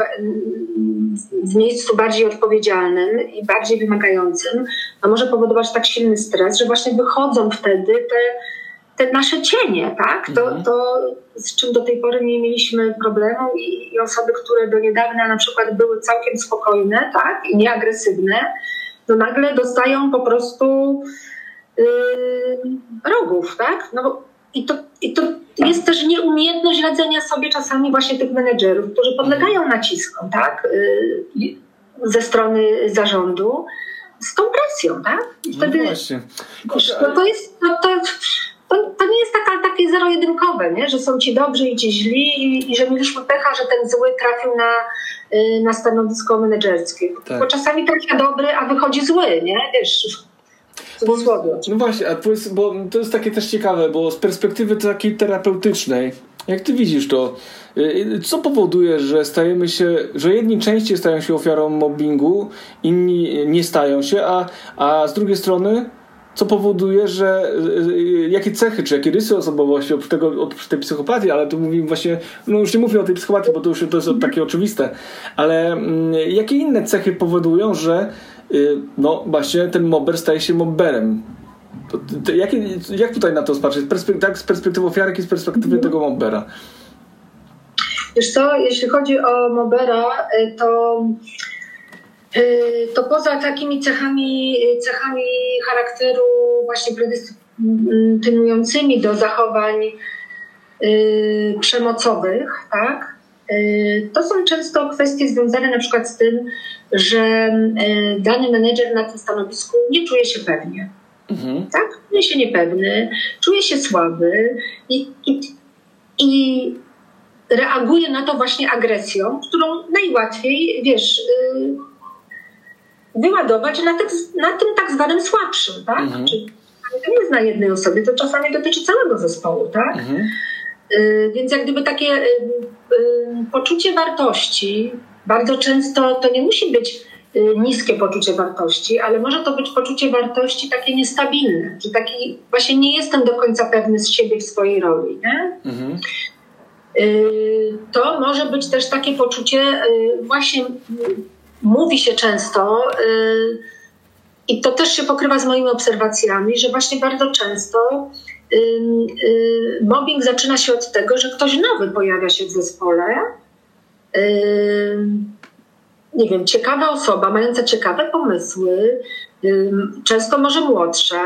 w miejscu bardziej odpowiedzialnym i bardziej wymagającym, no może powodować tak silny stres, że właśnie wychodzą wtedy te, te nasze cienie, tak? To, mhm. to, z czym do tej pory nie mieliśmy problemu i, i, osoby, które do niedawna na przykład były całkiem spokojne, tak? I nieagresywne, to nagle dostają po prostu yy, rogów, tak? No i to, i to jest też nieumiejętność radzenia sobie czasami właśnie tych menedżerów, którzy podlegają naciskom, tak, y, ze strony zarządu, z tą presją, tak? I no wtedy, no właśnie. to, to jest, to, to, to, to, nie jest taka, takie zero-jedynkowe, nie? że są ci dobrzy i ci źli i, i że mieliśmy pecha, że ten zły trafił na, y, na stanowisko menedżerskie. Tak. Bo czasami trafia dobry, a wychodzi zły, nie? Wiesz, no właśnie, a powiedz, bo to jest takie też ciekawe, bo z perspektywy takiej terapeutycznej, jak ty widzisz to, y, co powoduje, że stajemy się, że jedni częściej stają się ofiarą mobbingu, inni nie stają się, a, a z drugiej strony co powoduje, że y, jakie cechy, czy jakie rysy osobowości oprócz, tego, oprócz tej psychopatii, ale tu mówimy właśnie, no już nie mówię o tej psychopatii, bo to już to jest takie oczywiste, ale mm, jakie inne cechy powodują, że no właśnie ten mobber staje się mobberem. Jak, jak tutaj na to patrzeć? Perspek tak z perspektywy ofiary, jak i z perspektywy tego mobbera? Wiesz co, jeśli chodzi o mobbera, y, to y, to poza takimi cechami, cechami charakteru właśnie predestynującymi do zachowań przemocowych, tak? To są często kwestie związane na przykład z tym, że e, dany menedżer na tym stanowisku nie czuje się pewnie. Mhm. Tak? Czuje się niepewny, czuje się słaby i, i, i reaguje na to właśnie agresją, którą najłatwiej, wiesz, y, wyładować na, te, na tym tak zwanym słabszym, tak? Mhm. Czyli to nie jest na jednej osobie, to czasami dotyczy całego zespołu, tak? Mhm. Y, więc jak gdyby takie y, poczucie wartości, bardzo często to nie musi być y, niskie poczucie wartości, ale może to być poczucie wartości takie niestabilne, że taki właśnie nie jestem do końca pewny z siebie w swojej roli. Nie? Mhm. Y, to może być też takie poczucie, y, właśnie mówi się często, i to też się pokrywa z moimi obserwacjami, że właśnie bardzo często mobbing zaczyna się od tego, że ktoś nowy pojawia się w zespole nie wiem, ciekawa osoba, mająca ciekawe pomysły, często może młodsza,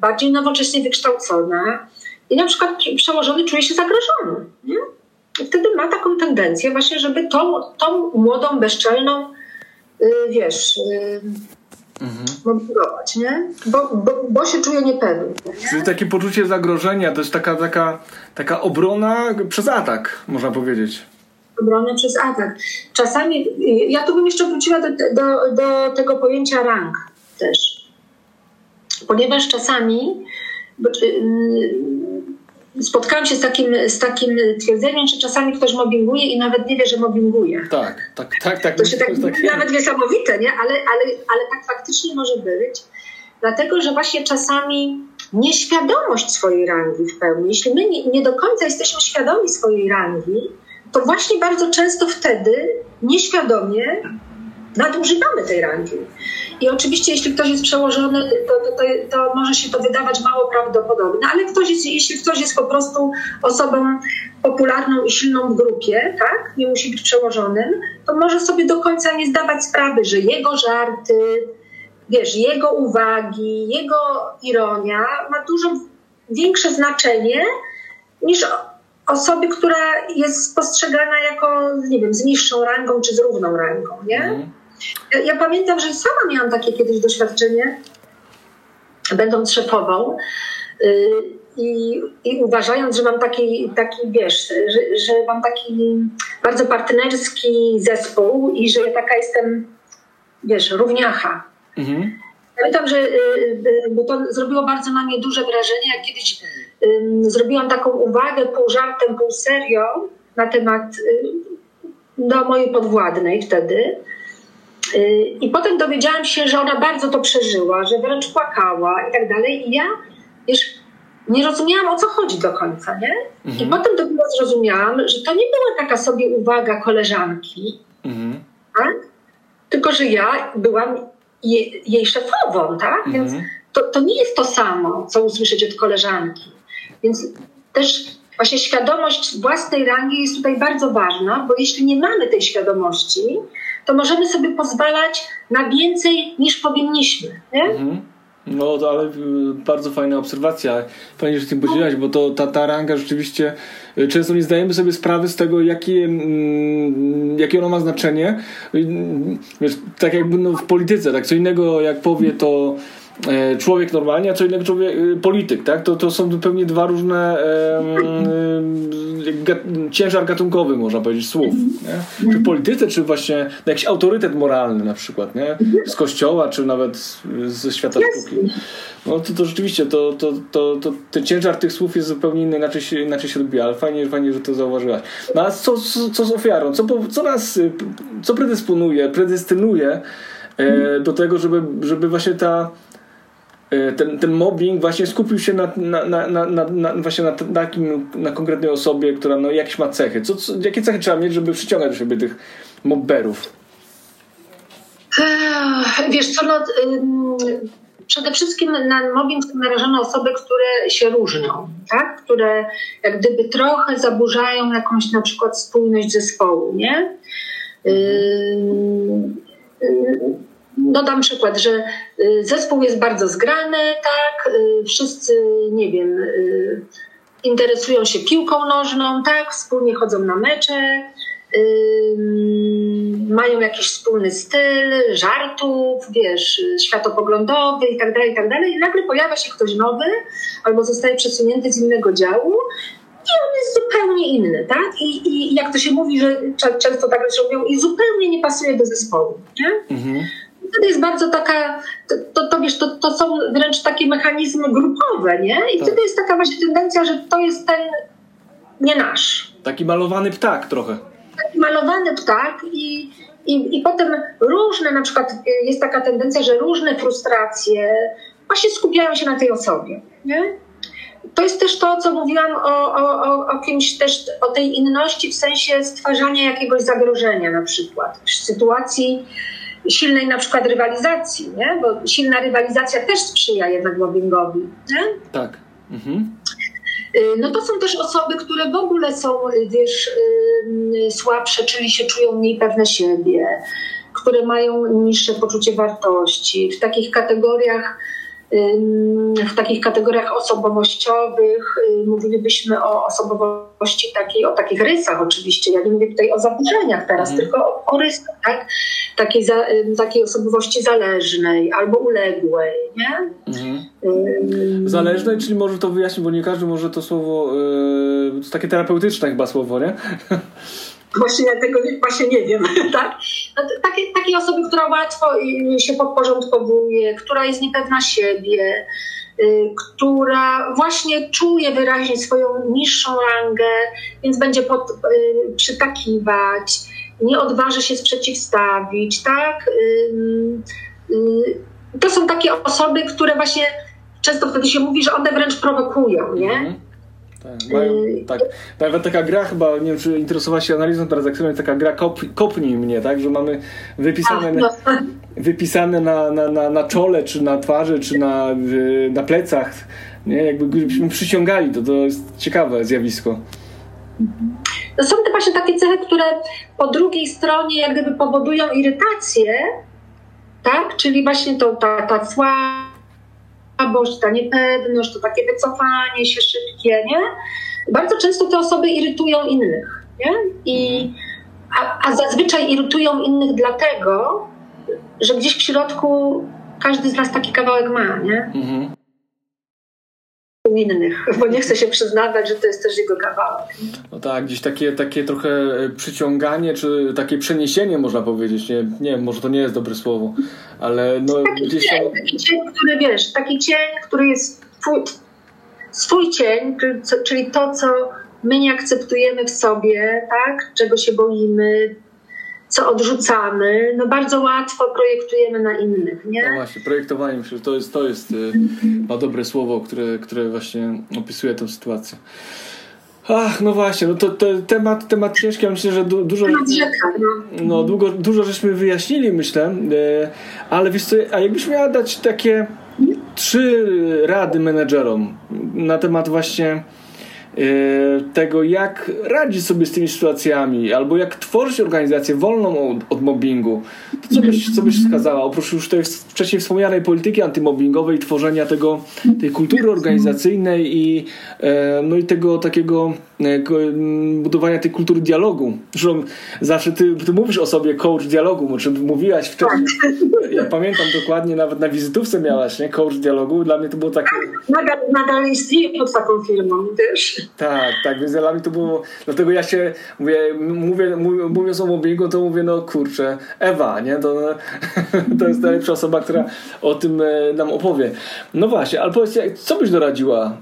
bardziej nowocześnie wykształcona i na przykład przełożony czuje się zagrożony. Nie? I wtedy ma taką tendencję właśnie, żeby tą, tą młodą, bezczelną, y, wiesz, mhm. mobilizować, nie? Bo, bo, bo, się czuje niepewny. Nie? Czyli takie poczucie zagrożenia to jest taka, taka, taka obrona przez atak, można powiedzieć obronę przez atak. Czasami, ja tu bym jeszcze wróciła do, do, do tego pojęcia rang też. Ponieważ czasami y, spotkałam się z takim, z takim twierdzeniem, że czasami ktoś mobbinguje i nawet nie wie, że mobbinguje. Tak, tak, tak. tak to się tak, tak nawet niesamowite, nie? Ale, ale, ale tak faktycznie może być. Dlatego, że właśnie czasami nieświadomość swojej rangi w pełni, jeśli my nie, nie do końca jesteśmy świadomi swojej rangi, to właśnie bardzo często wtedy nieświadomie nadużywamy tej rangi. I oczywiście, jeśli ktoś jest przełożony, to, to, to, może się to wydawać mało prawdopodobne, ale ktoś jest, jeśli ktoś jest po prostu osobą popularną i silną w grupie, tak, nie musi być przełożonym, to może sobie do końca nie zdawać sprawy, że jego żarty, wiesz, jego uwagi, jego ironia ma dużo większe znaczenie niż osoby, która jest postrzegana jako, nie wiem, z niższą rangą czy z równą rangą, nie? Ja, ja, pamiętam, że sama miałam takie kiedyś doświadczenie, będąc szefową yy, i, i, uważając, że mam taki, taki wiesz, że, że mam taki bardzo partnerski zespół i że ja taka jestem, wiesz, równiacha. Mm. Pamiętam, że y, y, bo to zrobiło bardzo na mnie duże wrażenie, jak kiedyś zrobiłam taką uwagę pół żartem, pół serio na temat do mojej podwładnej wtedy. I potem dowiedziałam się, że ona bardzo to przeżyła, że wręcz płakała i tak dalej. I ja, wiesz, nie rozumiałam o co chodzi do końca, nie? Mhm. I potem dopiero zrozumiałam, że to nie była taka sobie uwaga koleżanki, mhm. tak? tylko że ja byłam jej, jej szefową, tak? Mhm. Więc to, to nie jest to samo, co usłyszeć od koleżanki. Więc też właśnie świadomość własnej rangi jest tutaj bardzo ważna, bo jeśli nie mamy tej świadomości, to możemy sobie pozwalać na więcej niż powinniśmy. Nie? Mhm. No, to, ale y, bardzo fajna obserwacja. Fajnie, że tym podzieliłaś, bo to ta, ta ranga rzeczywiście y, często nie zdajemy sobie sprawy z tego, jakie, mm, jakie ona ma znaczenie. Y, wiesz, tak jakby no, w polityce, tak co innego jak powie to człowiek normalnie, a co innego człowiek, y, polityk, tak? To, to są zupełnie dwa różne e, ciężar gatunkowy, można powiedzieć, słów. Nie? Czy w polityce, czy właśnie jakiś autorytet moralny na przykład, nie? Z kościoła, czy nawet ze świata sztuki. No to, to rzeczywiście, to, to, to, to, ten ciężar tych słów jest zupełnie inny, inaczej się, inaczej się odbija, ale fajnie, fajnie, że to zauważyłaś. No a co, co, co z ofiarą? Co, co nas, co predysponuje, predestynuje e, do tego, żeby, żeby właśnie ta E, ten, ten mobbing właśnie skupił się na, na, na, na, na właśnie na takim, na konkretnej osobie, która no, jakieś ma cechy. Co, co, jakie cechy trzeba mieć, żeby przyciągać do siebie tych mobberów? Wiesz co, no, przede wszystkim na mobbing są narażone osoby, które się różnią, tak? które jak gdyby trochę zaburzają jakąś na przykład spójność zespołu, nie? Mhm dodam przykład, że y, zespół jest bardzo zgrany, tak, y, wszyscy, nie wiem, y, interesują się piłką nożną, tak, wspólnie chodzą na mecze, mają jakiś wspólny styl, żartów, wiesz, światopoglądowy i tak dalej, i tak dalej. I nagle pojawia się ktoś nowy albo zostaje przesunięty z innego działu i on jest zupełnie inny, tak? I, i jak to się mówi, że często tak mówią, i zupełnie nie pasuje do zespołu, nie? Mhm wtedy jest bardzo taka, to, to, wiesz, to, to są wręcz takie mechanizmy grupowe, nie? I tak. wtedy jest taka właśnie tendencja, że to jest ten nie nasz. Taki malowany ptak trochę. Taki malowany ptak i, i, i potem różne, na przykład jest taka tendencja, że różne frustracje właśnie skupiają się na tej osobie, nie? To jest też to, co mówiłam o, o, o, kimś też, o tej inności w sensie stwarzania jakiegoś zagrożenia na przykład. W sytuacji, silnej na przykład rywalizacji, nie? bo silna rywalizacja też sprzyja jednak mobbingowi. Nie? Tak. Mhm. Y, no to są też osoby, które w ogóle są, y, wiesz, y, słabsze, czyli się czują mniej pewne siebie, które mają niższe poczucie wartości. W takich kategoriach w takich kategoriach osobowościowych mówilibyśmy o osobowości takiej, o takich rysach oczywiście. Ja nie mówię tutaj o zaburzeniach teraz, mhm. tylko o, o rysach, tak? Takiej, za, takiej osobowości zależnej albo uległej, nie? Mhm. Zależnej, czyli może to wyjaśnić, bo nie każdy może to słowo, yy, to takie terapeutyczne chyba słowo, nie? Właśnie ja tego właśnie nie wiem, tak? Takie, takie osoby, która łatwo się podporządkowuje, która jest niepewna siebie, y, która właśnie czuje wyraźnie swoją niższą rangę, więc będzie pod, y, przytakiwać, nie odważy się sprzeciwstawić, tak? Y, to są takie osoby, które właśnie często wtedy się mówi, że one wręcz prowokują, nie? Tak, mają, tak. Nawet taka gra chyba, nie wiem czy interesowała się analizą transakcyjną, taka gra kop, kopnij mnie, tak? Że mamy wypisane, no. wypisane na, na, na, na czole, czy na twarzy, czy na, na plecach, nie? Jakbyśmy przyciągali, to to jest ciekawe zjawisko. To są te właśnie takie cechy, które po drugiej stronie jak gdyby powodują irytację, tak? Czyli właśnie to ta, ta słabość, słabość, ta niepewność, to takie wycofanie się szybkie, nie? Bardzo często te osoby irytują innych, nie? I, a, a zazwyczaj irytują innych dlatego, że gdzieś w środku każdy z nas taki kawałek ma, nie? Mhm innych, bo nie chce się przyznawać, że to jest też jego kawałek. No tak, gdzieś takie, takie trochę e, przyciąganie, czy takie przeniesienie można powiedzieć, nie, nie może to nie jest dobre słowo, ale no taki gdzieś cień, tam... Taki cień, który wiesz, taki cień, który jest twój, swój cień, czyli to, co my nie akceptujemy w sobie, tak, czego się boimy, co odrzucamy, no bardzo łatwo projektujemy na innych, nie? No właśnie, projektowanie myślę, że to jest, to jest ma dobre słowo, które, które właśnie opisuje tę sytuację. Ach, no właśnie, no to, to temat, temat ciężki, ja myślę, że du, dużo, no. no, długo, dużo żeśmy wyjaśnili, myślę, e, ale wiesz co, a jakbyś miała dać takie trzy rady menedżerom na temat właśnie tego, jak radzić sobie z tymi sytuacjami, albo jak tworzyć organizację wolną od, od mobbingu, to co byś, co byś wskazała? Oprócz już tej wcześniej wspomnianej polityki antymobbingowej, tworzenia tego, tej kultury organizacyjnej i, no i tego takiego budowania tej kultury dialogu. Zresztą zawsze ty, ty mówisz o sobie coach dialogu, o czym mówiłaś wcześniej. Tak. Ja pamiętam dokładnie, nawet na wizytówce miałaś, nie? Coach dialogu. Dla mnie to było takie... Nadal, nadal istnieje pod taką firmą też. Tak, tak, więc dla mnie to było... Dlatego ja się, mówię, mówię, mówię mówiąc o mobbingu, to mówię, no kurczę, Ewa, nie? To, to jest najlepsza osoba, która o tym e, nam opowie. No właśnie, ale powiedz, co byś doradziła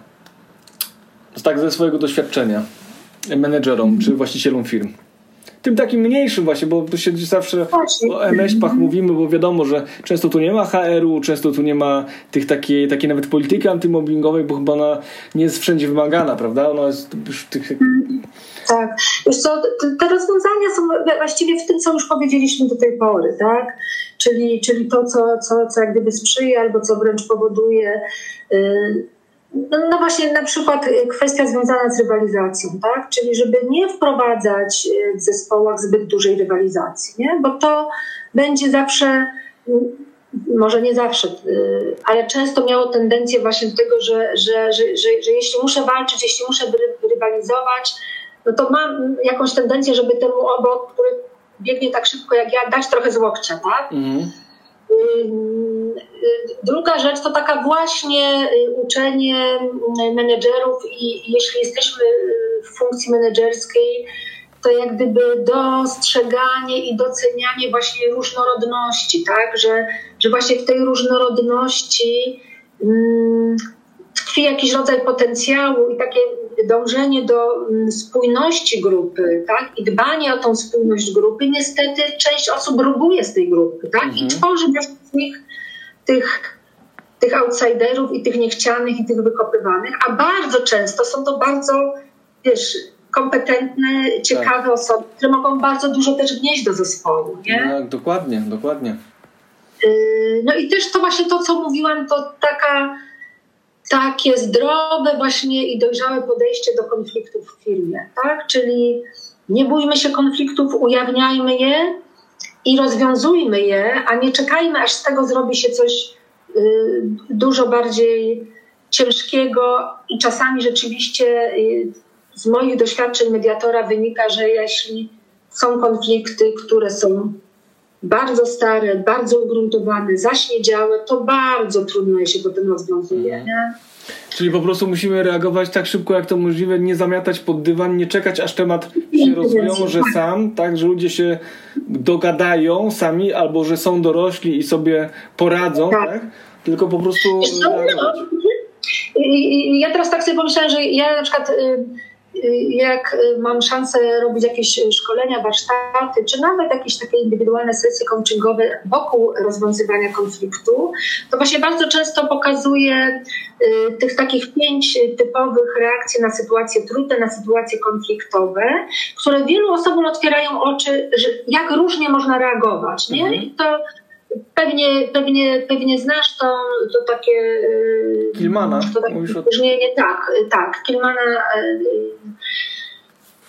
tak ze swojego doświadczenia menedżerom czy właścicielom firm? Tym takim mniejszym właśnie, bo tu się zawsze o MŚP-ach mówimy, bo wiadomo, że często tu nie ma HR-u, często tu nie ma tych takiej, takiej nawet polityki antymobbingowej, bo chyba ona nie jest wszędzie wymagana, prawda? Ona jest już tych... Tak. Wiesz co, te rozwiązania są właściwie w tym, co już powiedzieliśmy do tej pory, tak? Czyli, czyli to, co, co, co jak gdyby sprzyja albo co wręcz powoduje yy, no, no, właśnie na przykład y, kwestia związana z rywalizacją, tak? Czyli żeby nie wprowadzać y, w zespołach zbyt dużej rywalizacji, nie? Bo to będzie zawsze, może nie zawsze, y, ale często miało tendencję właśnie do tego, że, że, że, że, że jeśli muszę walczyć, jeśli muszę rywalizować, no to mam jakąś tendencję, żeby temu obok, który biegnie tak szybko jak ja, dać trochę z łokcia, tak? Mm. Druga rzecz to taka właśnie y, uczenie y, menedżerów i jeśli jesteśmy y, w funkcji menedżerskiej, to jak gdyby dostrzeganie i docenianie właśnie różnorodności, tak? Że, że właśnie w tej różnorodności mm, tkwi jakiś rodzaj potencjału i takie dążenie do mm, spójności grupy, tak? I dbanie o tą spójność grupy. Niestety część osób ruguje z tej grupy, tak? Mhm. I tworzy z nich tych, tych outsiderów i tych niechcianych i tych wykopywanych, a bardzo często są to bardzo, wiesz, kompetentne, ciekawe tak. osoby, które mogą bardzo dużo też wnieść do zespołu, nie? No, dokładnie, dokładnie. Y, no i też to właśnie to, co mówiłam, to taka takie zdrowe właśnie i dojrzałe podejście do konfliktów w firmie, tak? Czyli nie bójmy się konfliktów, ujawniajmy je i rozwiązujmy je, a nie czekajmy, aż z tego zrobi się coś y, dużo bardziej ciężkiego i czasami rzeczywiście y, z moich doświadczeń mediatora wynika, że jeśli są konflikty, które są bardzo stare, bardzo ugruntowane, zaśniedziałe, to bardzo trudno je się potem rozwiązuje. Mhm. Czyli po prostu musimy reagować tak szybko, jak to możliwe, nie zamiatać pod dywan, nie czekać, aż temat się rozwiąże sam, tak, że ludzie się dogadają sami, albo że są dorośli i sobie poradzą, tak? tak? Tylko po prostu reagować. Ja teraz tak sobie pomyślałam, że ja na przykład jak y, mam szansę robić jakieś szkolenia, warsztaty, czy nawet jakieś takie indywidualne sesje coachingowe wokół rozwiązywania konfliktu, to właśnie bardzo często pokazuję y, tych takich pięć typowych reakcji na sytuacje trudne, na sytuacje konfliktowe, które wielu osobom otwierają oczy, że jak różnie można reagować. Nie? I to Pewnie, pewnie, pewnie znasz to, to takie. Y, Kilmana. To takie Mówisz o... nie, tak, tak. Kilmana.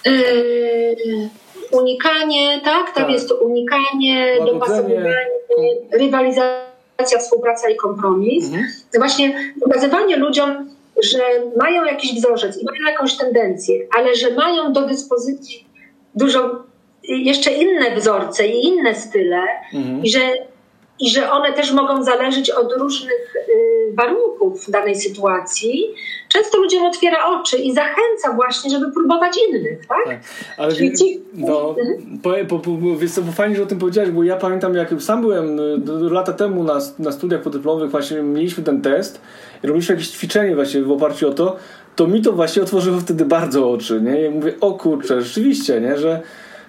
Yy, yy, unikanie, tak? Tam tak. jest to unikanie, Łagodzenie, dopasowywanie, rywalizacja, współpraca i kompromis. Mhm. Właśnie pokazywanie ludziom, że mają jakiś wzorzec i mają jakąś tendencję, ale że mają do dyspozycji dużo jeszcze inne wzorce i inne style mhm. i że i że one też mogą zależeć od różnych y, warunków danej sytuacji, często ludziom otwiera oczy i zachęca właśnie, żeby próbować innych, tak? tak. Ale Czyli ci... no, po, po, po, wiesz co, fajnie, że o tym powiedziałeś, bo ja pamiętam, jak sam byłem y, lata temu na, na studiach podyplomowych, właśnie mieliśmy ten test i robiliśmy jakieś ćwiczenie właśnie w oparciu o to, to mi to właśnie otworzyło wtedy bardzo oczy, nie? I mówię, o kurczę, rzeczywiście, nie? Że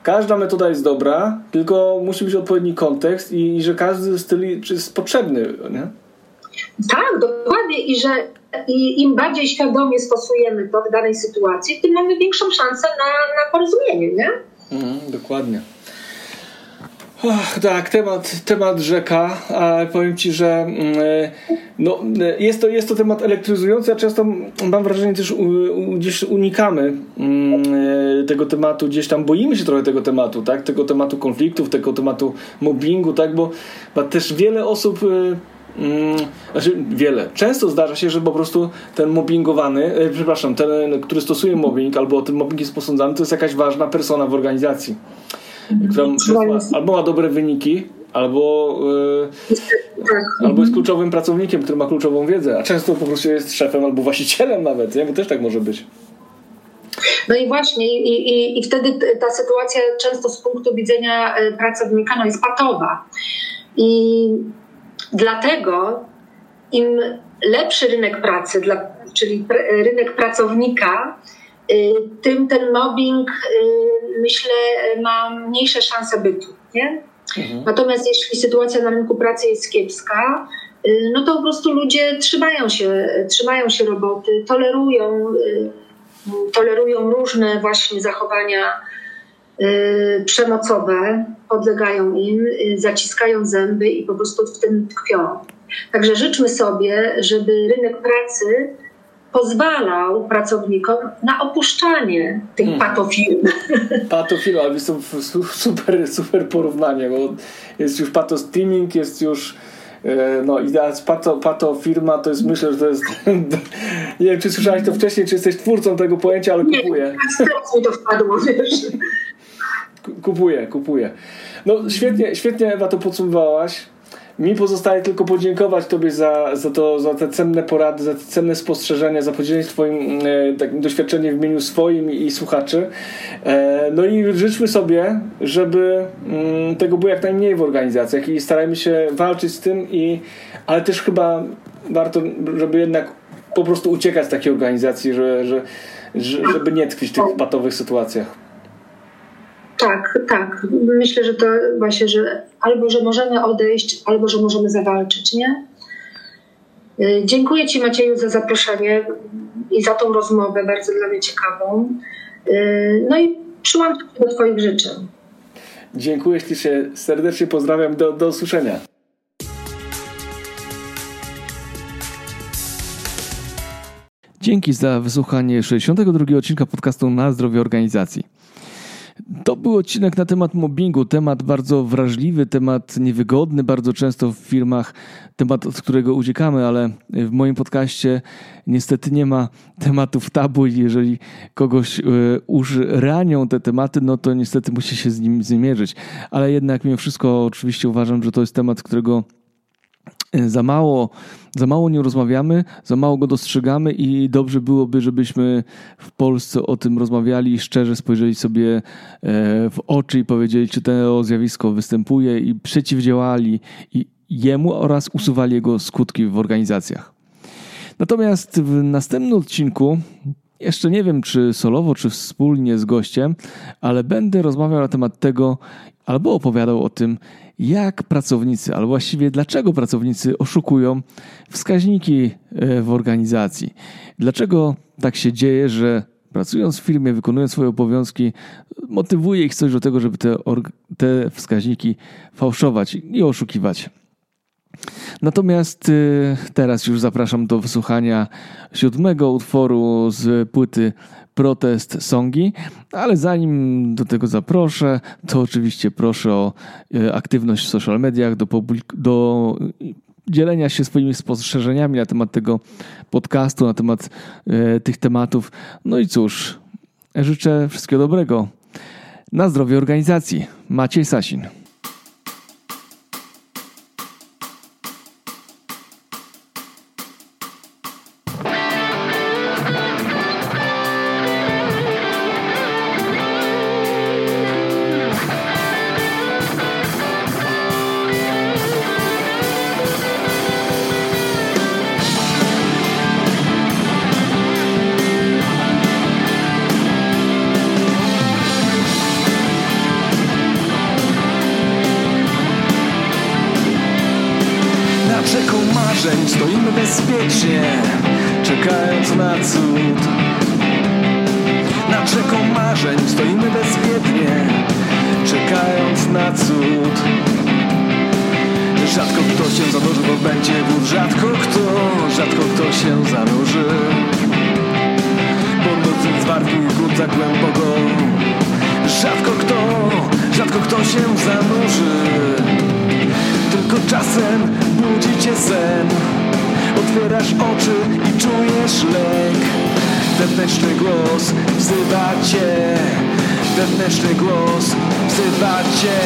każda metoda jest dobra, tylko musi być odpowiedni kontekst i, i że każdy styl jest potrzebny, nie? Tak, dokładnie i że i im bardziej świadomie stosujemy to w danej sytuacji, tym mamy większą szansę na, na porozumienie, nie? Mhm, dokładnie. Ach, tak, temat, temat rzeka, ale powiem Ci, że mm, no, jest, to, jest to temat elektryzujący, a często mam wrażenie też gdzieś unikamy mm, tego tematu, gdzieś tam boimy się trochę tego tematu, tak? tego tematu konfliktów, tego tematu mobbingu, tak? bo, bo też wiele osób Mm, znaczy wiele. Często zdarza się, że po prostu ten mobbingowany, e, przepraszam, ten, który stosuje mobbing albo ten mobbing jest posądzany, to jest jakaś ważna persona w organizacji, która albo ma dobre wyniki, albo, e, albo jest kluczowym pracownikiem, który ma kluczową wiedzę, a często po prostu jest szefem albo właścicielem nawet, nie? bo też tak może być. No i właśnie, i, i, i wtedy ta sytuacja często z punktu widzenia e, pracownika no, jest patowa. I Dlatego im lepszy rynek pracy, dla, czyli pr rynek pracownika, tym ten mobbing, y, myślę, ma mniejsze szanse bytu. Nie? Mhm. Natomiast jeśli sytuacja na rynku pracy jest kiepska, y, no to po prostu ludzie trzymają się, trzymają się roboty, tolerują, tolerują różne właśnie zachowania Y, przemocowe, podlegają im, y, zaciskają zęby i po prostu w tym tkwią. Także życzmy sobie, żeby rynek pracy pozwalał pracownikom na opuszczanie tych hmm. patofilm. Patofilm, ale to super, super porównanie, bo jest już patostreaming, jest już e, no i pato, pato firma to jest, myślę, że to jest nie wiem, czy słyszałeś to wcześniej, czy jesteś twórcą tego pojęcia, ale kupuję. Nie, teraz mi to wpadło, wiesz. Kupuję, kupuję. No świetnie, świetnie Ewa to podsumowałaś. Mi pozostaje tylko podziękować Tobie za, za, to, za te cenne porady, za te cenne spostrzeżenia, za podzielenie Twoim e, takim doświadczeniem w imieniu swoim i, i słuchaczy. E, no i życzmy sobie, żeby mm, tego było jak najmniej w organizacjach i starajmy się walczyć z tym, i, ale też chyba warto, żeby jednak po prostu uciekać z takiej organizacji, że, że, żeby nie tkwić w tych patowych sytuacjach. Tak, tak. Myślę, że to właśnie, że albo, że możemy odejść, albo, że możemy zawalczyć, nie? Y, dziękuję Ci Macieju za zaproszenie i za tą rozmowę, bardzo dla mnie ciekawą. Y, no i przyłączam się do Twoich życzeń. Dziękuję Ci się serdecznie, pozdrawiam, do, do usłyszenia. Dzięki za wysłuchanie 62 odcinka podcastu na zdrowie organizacji. To był odcinek na temat mobbingu, temat bardzo wrażliwy, temat niewygodny bardzo często w firmach, temat, od którego uciekamy, ale w moim podcaście niestety nie ma tematów tabu i jeżeli kogoś już ranią te tematy, no to niestety musi się z nim zmierzyć. Ale jednak mimo wszystko oczywiście uważam, że to jest temat, którego za mało, za mało nie rozmawiamy, za mało go dostrzegamy i dobrze byłoby, żebyśmy w Polsce o tym rozmawiali, szczerze spojrzeli sobie e, w oczy i powiedzieli, czy to zjawisko występuje i przeciwdziałali jemu oraz usuwali jego skutki w organizacjach. Natomiast w następnym odcinku jeszcze nie wiem, czy solowo, czy wspólnie z gościem, ale będę rozmawiał na temat tego, albo opowiadał o tym, jak pracownicy, albo właściwie dlaczego pracownicy oszukują wskaźniki e, w organizacji. Dlaczego tak się dzieje, że pracując w firmie, wykonując swoje obowiązki, motywuje ich coś do tego, żeby te, te wskaźniki fałszować i oszukiwać. Natomiast e, teraz już zapraszam do wysłuchania siódmego utworu z płyty protest songi, ale zanim do tego zaproszę, to oczywiście proszę o e, aktywność w social mediach, do, do dzielenia się swoimi spostrzeżeniami na temat tego podcastu, na temat e, tych tematów. No i cóż, życzę wszystkiego dobrego. Na zdrowie organizacji. Maciej Sasin. Bezpiecznie, czekając na cud. Nad rzeką marzeń stoimy bezwiednie, czekając na cud. Rzadko kto się zanurzy, bo będzie wód Rzadko kto, rzadko kto się zanurzy Bo nocy zwarty grunt za głęboko Rzadko kto, rzadko kto się zanurzy czasem budzi cię sen. Otwierasz oczy i czujesz lęk. Wewnętrzny głos wzywa cię. Wewnętrzny głos wzywa cię.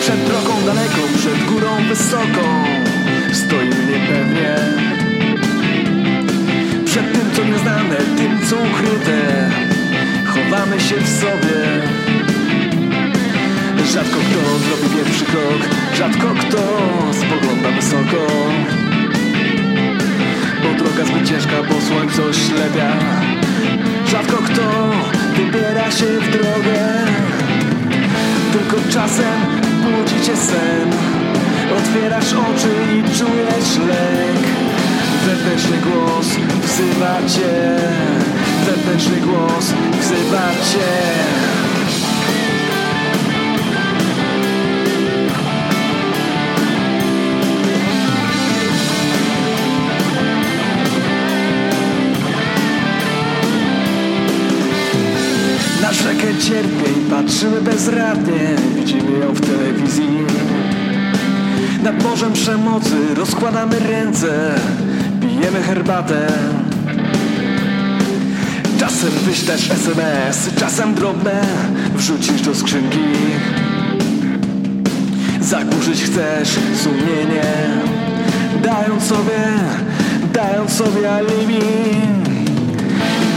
Przed drogą daleką, przed górą wysoką Stoimy niepewnie Przed tym co nieznane, tym co ukryte Chowamy się w sobie. Rzadko kto zrobi pierwszy krok Rzadko kto spogląda wysoko. Bo droga zbyt ciężka, bo słońce oślepia Rzadko kto wybiera się w drogę. Tylko czasem budzi cię sen Otwierasz oczy i czujesz lęk. Wewnętrzny głos wzywa cię. Wewnętrzny głos wzywa cię. Na rzekę cierpień patrzymy bezradnie. Widzimy ją w telewizji Nad morzem przemocy. Rozkładamy ręce Pijemy herbatę. Czasem wyślesz SMS, czasem drobne Wrzucisz do skrzynki. Zagłuszyć chcesz sumienie Dając sobie, dając sobie alibi.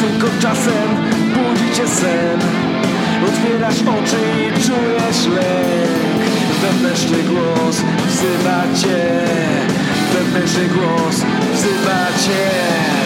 Tylko czasem budzi cię sen Otwierasz oczy i czujesz lęk Wewnętrzny głos wzywa cię. Wewnętrzny głos wzywa cię